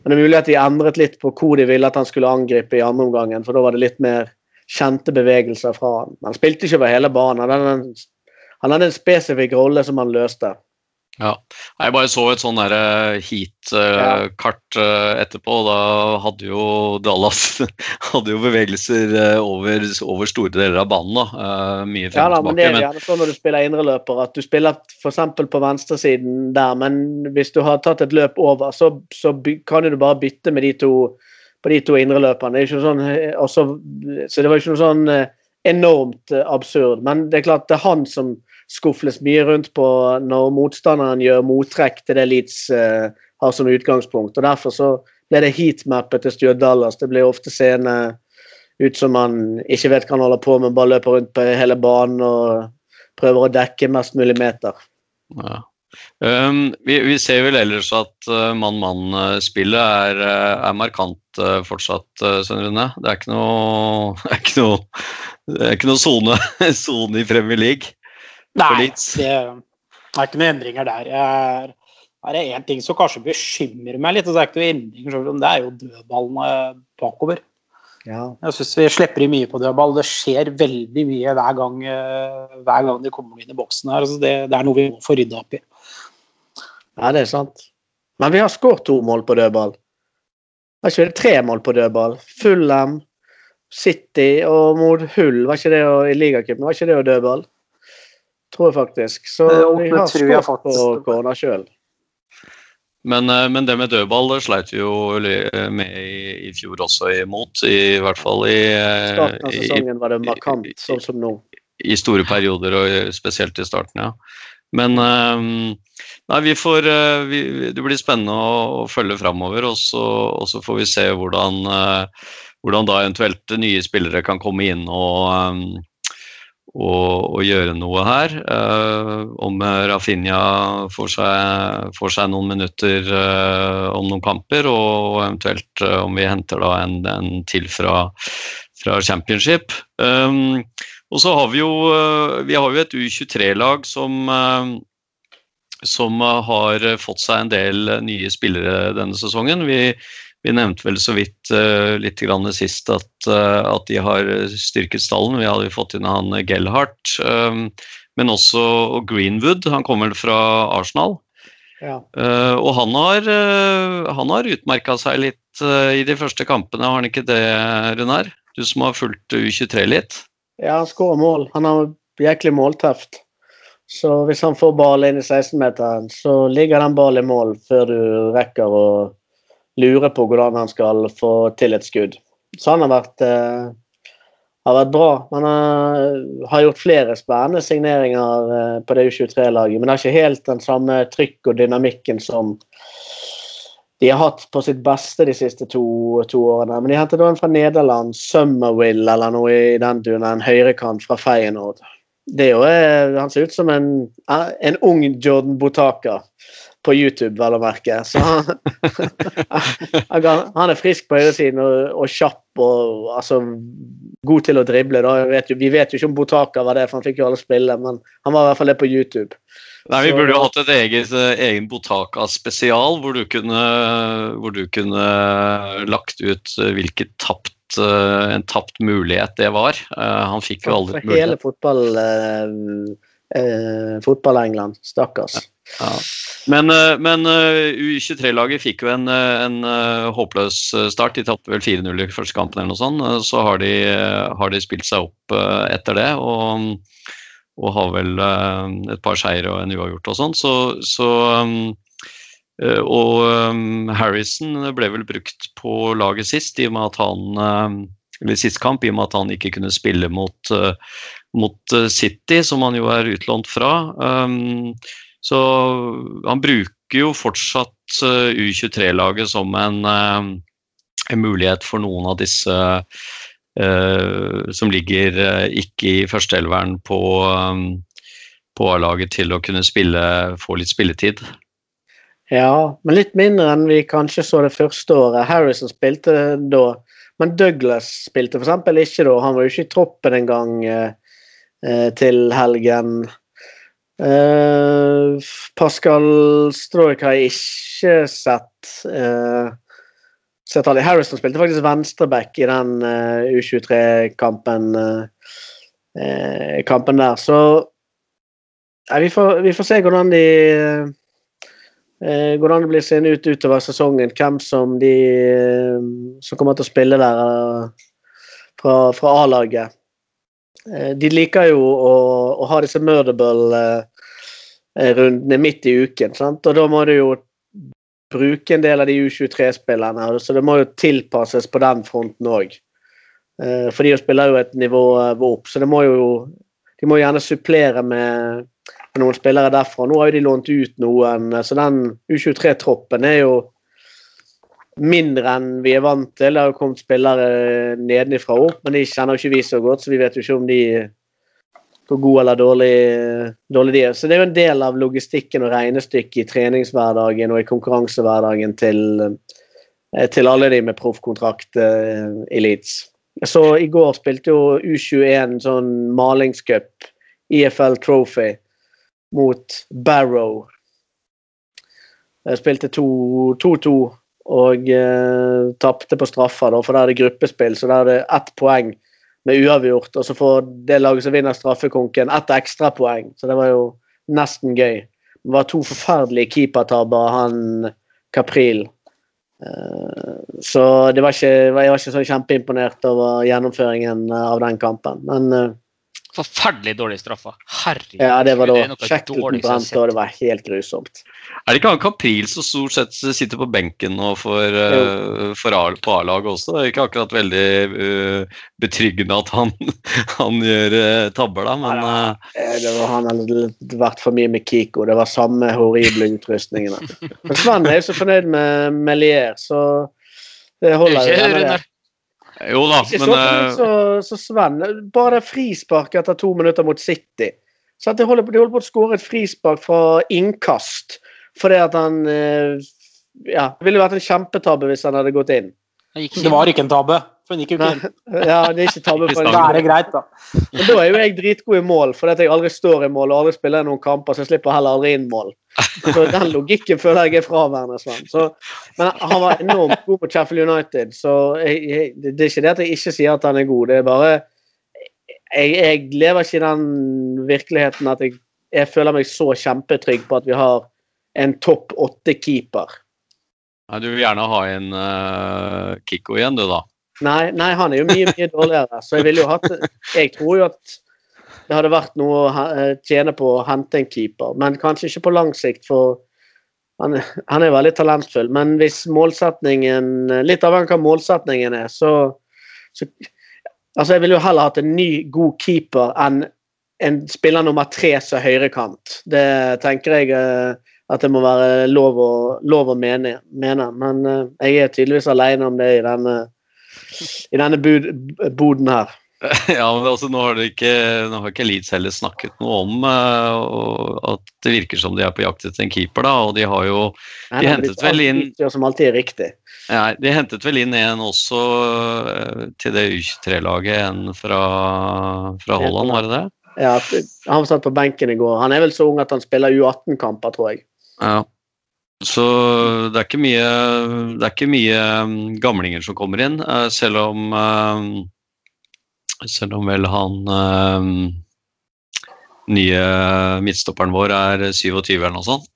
Men det er mulig at de endret litt på hvor de ville at han skulle angripe i andre omgangen, for da var det litt mer kjente bevegelser fra han. Han spilte ikke over hele banen. Han hadde en, han hadde en spesifikk rolle som han løste. Ja. Jeg bare så et sånn eh, heat-kart eh, etterpå, da hadde jo Dallas [laughs] hadde jo bevegelser eh, over, over store deler av banen. da. Eh, Mye Ja frem da, og men det er gjerne sånn når du spiller indreløper, at du spiller f.eks. på venstresiden der, men hvis du har tatt et løp over, så, så kan du bare bytte med de to på de to indreløperne. Er sånn, eh, så det var ikke noe sånn eh, enormt eh, absurd. Men det er klart det er han som skufles mye rundt på når motstanderen gjør mottrekk til det Leeds uh, har som utgangspunkt. og Derfor så ble det heatmappet til Stuart Dallas. Det blir ofte seende ut som han ikke vet hva han holder på med, bare løper rundt på hele banen og prøver å dekke mest mulig meter. ja. Um, vi, vi ser vel ellers at uh, mann-mann-spillet er, uh, er markant uh, fortsatt, uh, Svein Rune. Det er ikke noe [laughs] det er ikke noe det er ikke noe sone, [laughs] sone i Premier League. Nei, det er ikke noen endringer der. Jeg er, er det én ting som kanskje bekymrer meg litt, og det er ikke noen endringer, det er jo dødballene bakover. Ja. Jeg syns vi slipper i mye på dødball. Det skjer veldig mye hver gang, hver gang de kommer inn i boksen her. Altså det, det er noe vi må få rydda opp i. ja, det er sant. Men vi har skåret to mål på dødball. Var ikke det tre mål på dødball? Fulham, City og mot Hull, var ikke det å, i ligacupen, var ikke det å dødball? Tror jeg faktisk. Så vi har tror skåret på corner sjøl. Men, uh, men det med dødball det sleit vi jo med i, i fjor også imot. I hvert fall i, uh, Starten av i, sesongen var det markant, sånn som nå. i store perioder, og spesielt i starten, ja. Men ehm, nei, vi får, eh, vi, det blir spennende å, å følge framover, og og så får vi se hvordan, eh, hvordan da eventuelt nye spillere kan komme inn og, og, å, å gjøre noe her. Eh, om Rafinha får seg, får seg noen minutter om noen kamper, og eventuelt om vi henter da en, en til fra, fra championship. Og så har vi jo, eh, vi har jo et U23-lag som eh, som eh, har fått seg en del nye spillere denne sesongen. Vi, vi nevnte vel så vidt litt grann sist at, at, de har styrket stallen. Vi hadde jo fått inn han Gellhardt, um, men også Greenwood. Han kommer fra Arsenal. Ja. Og han har, uh, har utmerka seg litt i de første kampene, har han ikke det, Runar? Du som har fulgt U23 litt? Ja, han skårer mål. Han har jæklig målteft. Så hvis han får ball inn i 16-meteren, så ligger den ballen i mål før du rekker å lure på hvordan han skal få til et skudd. Så han har vært, eh, har vært bra. Han har, har, gjort flere spennende signeringer eh, på det U23-laget, men det er ikke helt den samme trykk og dynamikken som de har hatt på sitt beste de siste to, to årene. Men de hentet en fra Nederland, Summerwill eller noe i den duren, en høyrekant fra Feyenoord det er jo, eh, han ser ut som en, en ung Jordan Botaka på YouTube, vel å merke. Så han, han er frisk på høyresiden og, og kjapp og altså, god til å drible. Vet jo, vi vet jo ikke om Botaka var det, for han fikk jo alle spille, men han var i hvert fall det på YouTube. Nei, Vi burde jo hatt et eget, eh, egen Botaka-spesial, hvor, hvor du kunne lagt ut hvilken hvilket tapt en tapt mulighet det var. Han fikk jo aldri mulighet. Hele fotball, uh, fotball-England. Stakkars. Ja. Men, men U23-laget fikk jo en, en håpløs start. De tapte vel 4-0 i første kampen eller noe sånt. Så har de, har de spilt seg opp etter det. og og har vel et par seire og en uavgjort og sånn. Så, så Eh, og Harrison ble vel brukt på laget sist, i og med at han eller sist kamp, i og med at han ikke kunne spille mot, mot uh, City, som han jo er utlånt fra. Um, så han bruker jo fortsatt uh, U23-laget som en, en, mulighet for noen av disse som ligger ikke i førsteelveren på, på A-laget til å kunne spille, få litt spilletid. Ja, men litt mindre enn vi kanskje så det første året. Harrison spilte da, men Douglas spilte f.eks. ikke da. Han var jo ikke i troppen engang eh, eh, til helgen. Eh, Pascal Stroik har jeg ikke sett. Eh, sett Harrison spilte faktisk venstreback i den eh, U23-kampen eh, kampen der. Så vi får, vi, får, se hvordan de Eh, hvordan det blir seende ut utover sesongen. Hvem som de eh, som kommer til å spille der eh, fra, fra A-laget. De liker jo å, å ha disse Murderbull-rundene midt i uken. Sant? Og da må du jo bruke en del av de U23-spillerne, så det må jo tilpasses på den fronten òg. For de spiller jo et nivå opp, så det må jo, de må gjerne supplere med noen spillere derfra. Nå har jo de lånt ut noen, så den U23-troppen er jo mindre enn vi er vant til. Det har jo kommet spillere nedenifra opp, men de kjenner jo ikke vi så godt, så vi vet jo ikke om de hvor gode eller dårlige dårlig de er. Så det er jo en del av logistikken og regnestykket i treningshverdagen og i konkurransehverdagen til, eh, til alle de med proffkontrakt uh, i Leeds. Så i går spilte jo U21 sånn malingscup, EFL Trophy mot Barrow. Jeg spilte 2-2 og eh, tapte på straffer, da, for da er det gruppespill, så da er det ett poeng med uavgjort. Og så får det laget som vinner straffekonken, ett ekstrapoeng. Så det var jo nesten gøy. Det var to forferdelige keepertabber han Kapril. Eh, så var ikke, jeg var ikke så kjempeimponert over gjennomføringen av den kampen. Men eh, Forferdelig dårlige straffer. Herregud. Ja, det var da Shackleton brant, og det var helt grusomt. Er det ikke han Kapril som stort sett sitter på benken nå for, uh, for på A-laget også? Det er ikke akkurat veldig uh, betryggende at han, [laughs] han gjør uh, tabber, da, men ja, det var Han hadde vært for mye med Kiko. Det var samme horrible utrustningene. [laughs] Men Sven er jo så fornøyd med Melier, så det holder jo. Jo da, Ikke men så, eh, så, så Sven. Bare det frisparket etter to minutter mot City. Så at de, holder på, de holder på å skåre et frispark fra innkast fordi at han eh, Ja, det ville vært en kjempetabbe hvis han hadde gått inn. Det var ikke en tabbe, for han gikk jo ikke inn. [laughs] Ja, det er ikke tabbe for en Da er det greit, da. Men da er jo jeg dritgod i mål, fordi at jeg aldri står i mål og aldri spiller noen kamper, så jeg slipper heller aldri inn mål. Så den logikken føler jeg er fraværende. Sven. Så, men han var enormt god på Sheffield United, så jeg, jeg, det er ikke det at jeg ikke sier at han er god, det er bare Jeg, jeg lever ikke i den virkeligheten at jeg, føler meg så kjempetrygg på at vi har en topp åtte-keeper. nei, du vil gjerne ha en uh, Kikko igjen, du, da. Nei, nei, han er jo mye mye dårligere. Så jeg ville jo hatt Jeg tror jo at det hadde vært noe å tjene på å hente en keeper, men kanskje ikke på lang sikt, for han, han er veldig talentfull. Men hvis målsetningen Litt av hva målsetningen er, så, så Altså, jeg ville jo heller hatt en ny, god keeper enn en spiller nummer tre som høyrekant. Det tenker jeg eh, at det må være lov å, lov å mene, mene. Men eh, jeg er tydeligvis alene om det i denne i denne bud, boden her. [laughs] Ja, men altså, nå har, ikke, nå har ikke Leeds heller snakket noe om uh, at det virker som de er på jakt etter en keeper, da. Og de har jo Nei, De hentet vel inn- Som alltid er riktig. Nei, de hentet vel inn en også uh, til det U23-laget, en fra, fra Holland, var det det? Ja, han satt på benken i går. Han er vel så ung at han spiller U18-kamper, tror jeg. Ja. Så det er mye, det er ikke mye um, gamlinger som kommer inn, eh, selv om Selv om vel han um, nye midtstopperen vår er 27 eller noe sånt.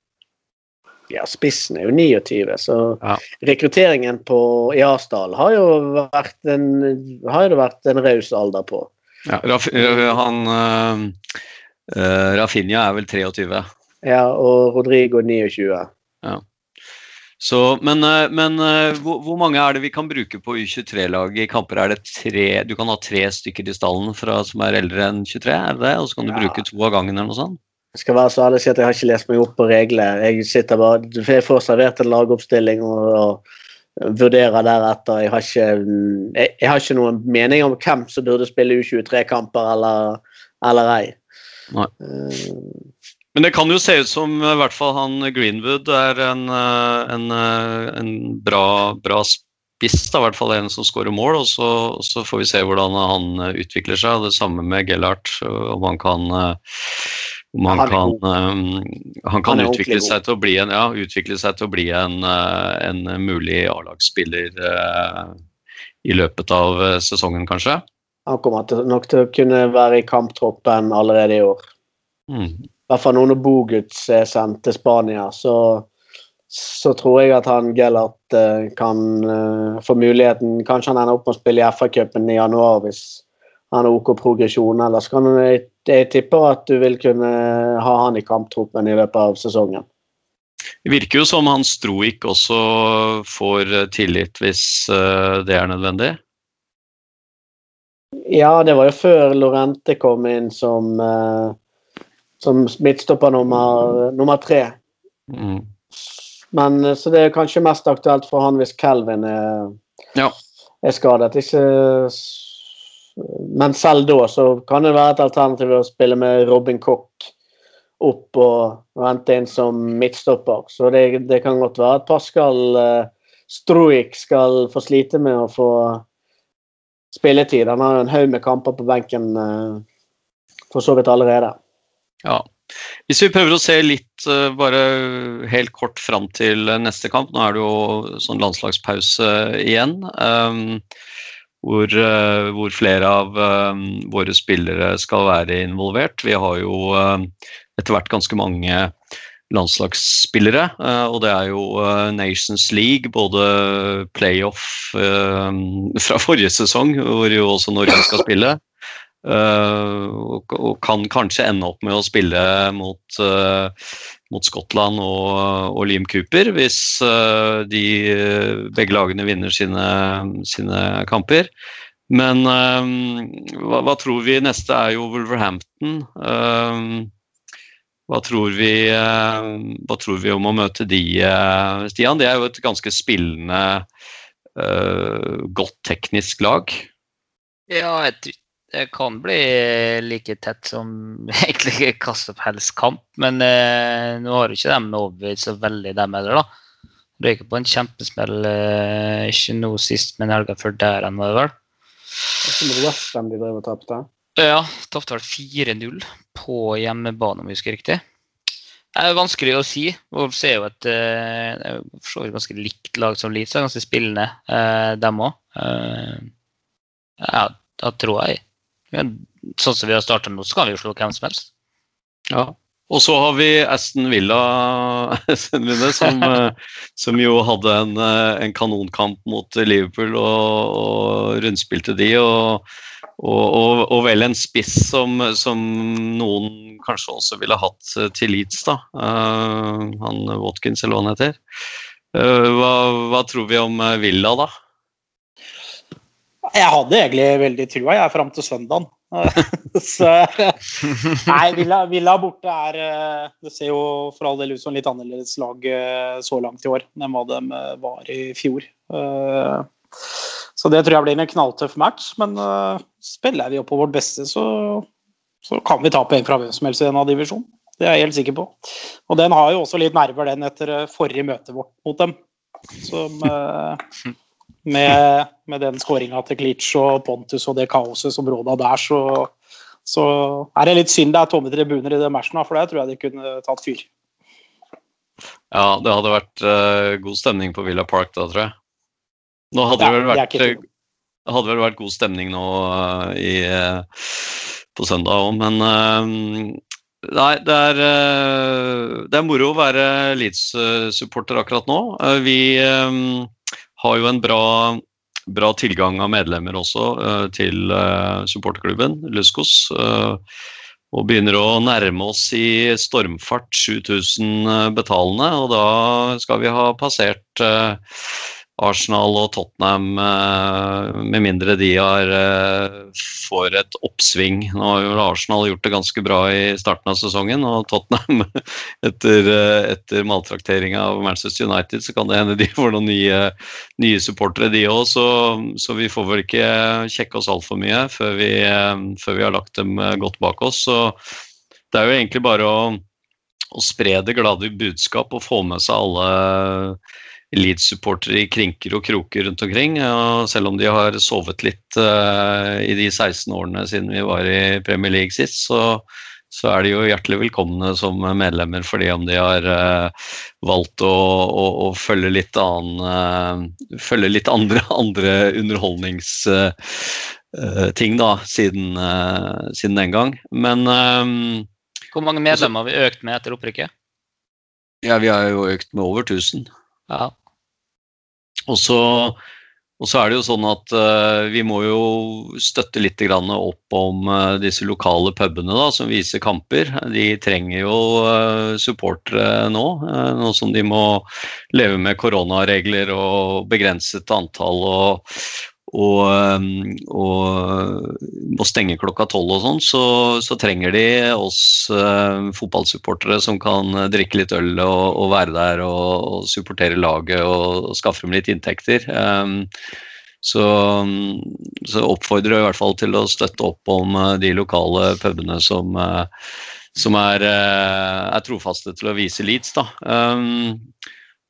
Ja, spissen er jo 29, så Ja. rekrutteringen på i Asdal har jo vært en, har jo vært en raus alder på. Ja, Raf, han uh, uh, Rafinha er vel 23. Ja, og Rodrigo 29. Så, men eh, men eh, hvor, hvor mange er det vi kan bruke på U23-laget i kamper? Er det tre, Du kan ha tre stykker i stallen fra, som er eldre enn 23, er det det? Og så kan du Ja. bruke to av gangen eller noe sånt? Jeg skal være så ærlig si at jeg har ikke lest meg opp på reglene. Jeg sitter bare, jeg får servert en lagoppstilling og, og vurderer deretter. Jeg har, ikke, jeg, jeg har ikke noen mening om hvem som burde spille U23-kamper eller, eller ei. Nei. Eh, Men det kan jo se ut som i hvert fall han Greenwood er en, eh, en, eh, en bra, bra spiss, i hvert fall en som skårer mål. Og så, så får vi se hvordan han eh, utvikler seg. Det samme med Gellert, om han kan om han, kan, han kan Han utvikle seg til å bli en, ja, utvikle seg til å bli en, en mulig A-lagsspiller i løpet av sesongen, kanskje. han kommer nok til å kunne være i kamptroppen allerede i år. Mm. Hvert fall nå når Boguts er sendt til Spania, så, så tror jeg at han Gellert eh, kan eh, få muligheten Kanskje han ender opp med å spille i FA-cupen i januar hvis han har OK progresjon. Ellers kan jeg, jeg tipper at du vil kunne ha han i kamptroppen i løpet av sesongen. Det virker jo som Hans Stroik også får eh, tillit hvis eh, det er nødvendig. Ja, det var jo før Lorente kom inn som, eh, som midtstopper nummer, nummer tre. Mm. Men eh, Så det er kanskje mest aktuelt for han hvis Kelvin er, Ja. er skadet. Ikke, men selv da så kan det være et alternativ å spille med Robin Cock opp og vente inn som midtstopper. Så det, det kan godt være at Pascal uh, Struik skal få slite med å få spilletid. Han har jo en haug med kamper på benken uh, for så vidt allerede. Ja. Hvis vi prøver å se litt, eh, bare helt kort fram til eh, neste kamp. Nå er det jo sånn landslagspause igjen. ehm, hvor, eh, hvor flere av ehm, våre spillere skal være involvert. Vi har jo ehm, etter hvert ganske mange landslagsspillere. og det er jo Nations League, både playoff [laughs] fra forrige sesong, hvor jo også Norge skal spille. Eh, og, og kan kanskje ende opp med å spille mot, eh, mot Skottland og, og Liam Cooper, hvis eh, de begge lagene vinner sine, sine kamper. Men hva, hva tror vi neste er jo Wolverhampton. hva tror, vi, hva tror vi om å møte de, Stian? Det er jo et ganske spillende godt teknisk lag. Ja, jeg det kan bli like tett som [laughs] egentlig hva som helst kamp. Men eh, nå har ikke de overbevist så veldig, dem heller, da. Røyker på en kjempesmell, eh, ikke nå sist, men helga før der enn var det vel. Som West Ham de drev og tapte. Ja, tapte vel 4-0 på hjemmebane, om jeg husker riktig. Det er vanskelig å si. Wolves er jo et eh, det for ganske likt lag som Leeds. Ganske spillende, eh, dem òg. ja, da tror jeg Sånn som vi har starta nå, så kan vi jo slå hvem som helst. Ja. Og så har vi Aston Villa, [laughs] som, eh, [laughs] som jo hadde en, eh, en kanonkamp mot Liverpool og, og rundspilte de. Og, og, og, og vel en spiss som, som, noen kanskje også ville hatt eh, til Leeds, da. Uh, han Watkins, eller hva han heter. Uh, hva, hva, tror vi om Villa, da? Jeg hadde egentlig veldig trua jeg fram til søndagen. [laughs] så, nei, Villa, Villa, borte er eh, Det ser jo for all del ut som litt annerledes lag eh, så langt i år enn hva de eh, var i fjor. Så det tror jeg blir en knalltøff match. Men spiller vi opp på vårt beste, så, så kan vi ta poeng fra hvem som helst i denne divisjonen. Det er jeg helt sikker på. Og den har jo også litt nerver, den, etter forrige møte vårt mot dem. Som [laughs] med, med den skåringa til Klitsch og Pontus og det kaoset som råda der, så, så er det litt synd det er tomme tribuner i det matchen, for der tror jeg de kunne tatt fyr. Ja, det hadde vært uh, god stemning på Villa Park da, tror jeg. Nå hadde ja, det vel vært, det hadde vel vært god stemning nå uh, i, uh, på søndag òg, men Nei, det er, det er moro å være Leeds-supporter akkurat nå. Vi har jo en bra, bra tilgang av medlemmer også uh, til uh, supporterklubben Luskos. Uh, og begynner å nærme oss i stormfart 7000 betalende. Og da skal vi ha passert Arsenal og Tottenham, eh, med mindre de har, eh, får et oppsving. Nå har jo Arsenal gjort det ganske bra i starten av sesongen, og Tottenham [laughs] etter, eh, etter maltraktering av Manchester United, så kan det hende de får noen nye, nye supportere, de òg. Så, så, vi får vel ikke kjekke oss altfor mye før vi, før vi har lagt dem godt bak oss. Så det er jo egentlig bare å, å spre det glade budskap og få med seg alle Leeds-supportere i krinker og kroker rundt omkring. Og selv om de har sovet litt uh, i de 16 årene siden vi var i Premier League sist, så, så er de jo hjertelig velkomne som medlemmer fordi om de har uh, valgt å, å, å, følge litt annen uh, Følge litt andre, [laughs] andre underholdningsting da, siden, siden, den gang. Men Hvor mange medlemmer har vi økt med etter opprykket? Ja, vi har jo økt med over 1000. Ja. Og så, og så er det jo sånn at uh, vi må jo støtte litt opp om uh, disse lokale pubene da, som viser kamper. De trenger jo uh, supportere nå, nå som de må leve med koronaregler og begrenset antall. og, og, um, og, må stenge klokka tolv og sånn, så, så, trenger de oss eh, fotballsupportere som kan drikke litt øl og, og være der og, og, supportere laget og, skaffe dem litt inntekter. Um, så, så oppfordrer jeg i hvert fall til å støtte opp om uh, de lokale pubene som, som er, er, trofaste til å vise Leeds. Da. Um,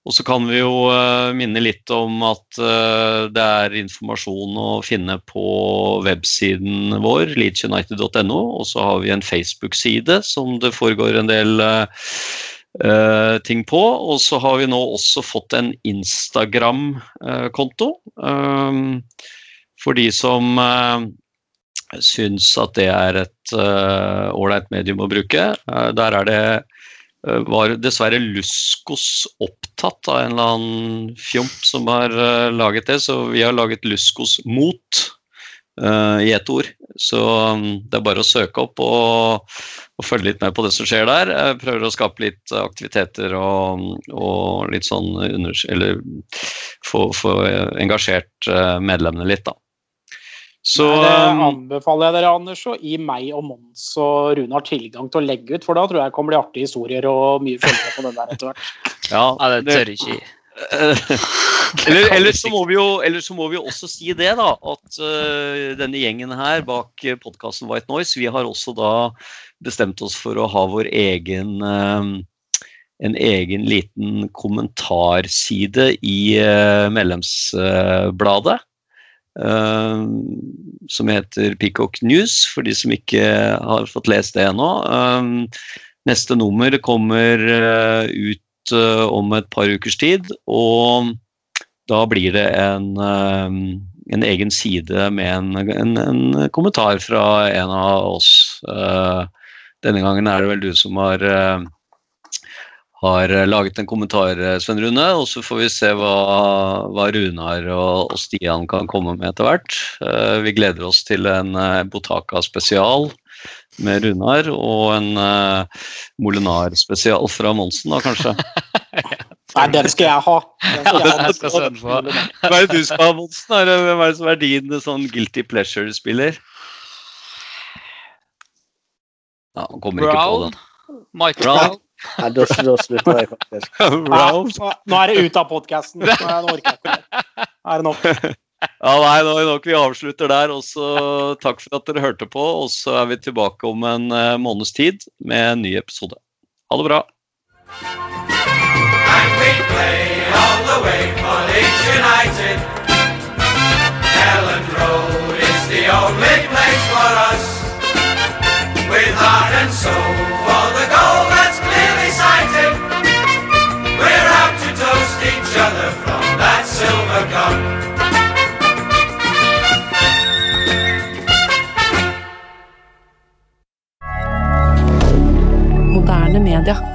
og så kan vi jo uh, minne litt om at uh, det er informasjon å finne på websiden vår, leachunited.no. Og så har vi en Facebook-side som det foregår en del uh, ting på. Og så har vi nå også fått en Instagram-konto. For de som syns at det er et ålreit medium å bruke. der er det Eh, var dessverre Luskos opptatt av en eller annen fjomp som har uh, laget det, så vi har laget Luskos mot uh, i ett ord. Så um, det er bare å søke opp og, og, følge litt med på det som skjer der. Jeg prøver å skape litt aktiviteter og, og litt sånn under, Eller få, engasjert uh, medlemmene litt, da. Så Nei, det um, anbefaler jeg dere, Anders, å gi meg og Mons og Runar tilgang til å legge ut, for da tror jeg det kan bli artige historier og mye følgere på den der etter hvert. [laughs] Ja, det tør ikke [laughs] eller, eller, så må vi jo, eller så må vi jo også si det, da. At uh, denne gjengen her bak podkasten White Noise, vi har også da bestemt oss for å ha vår egen uh, en egen liten kommentarside i uh, medlemsbladet. Eh, som heter Peacock News, for de som ikke har fått lest det ennå. Uh, neste nummer kommer uh, ut om et par ukers tid, og da blir det en, en egen side med en, en, en kommentar fra en av oss. Denne gangen er det vel du som har har laget en kommentar, eh, Sven Rune, og så får vi se hva, hva Runar og, og Stian kan komme med etter hvert. Eh, vi gleder oss til en eh, Botaka-spesial med Runar, og en uh, Molinar-spesial fra Monsen, da kanskje. [laughs] Nei, den skal jeg ha. Den skal Ja, den skal Sven få. Hva er det du skal ha, Monsen? Hvem er det som er din sånn guilty pleasure-spiller? Ja, han kommer ikke på Brown. den. Mike Brown. [laughs] Nei, da, da slutter jeg faktisk. [laughs] Ja, Brown. nå- er det ut av podkasten. Nå orker jeg ikke mer. Nå er det nok. [laughs] Ja, nei, nå er det nok vi avslutter der. Også takk for at dere hørte på. Og så er vi tilbake om en eh, måneds tid med en ny episode. Ha det bra. And we play all the way for Leeds United. Elland Road is the only place for us. With heart and soul toast each other from that silver cup. Moderne media.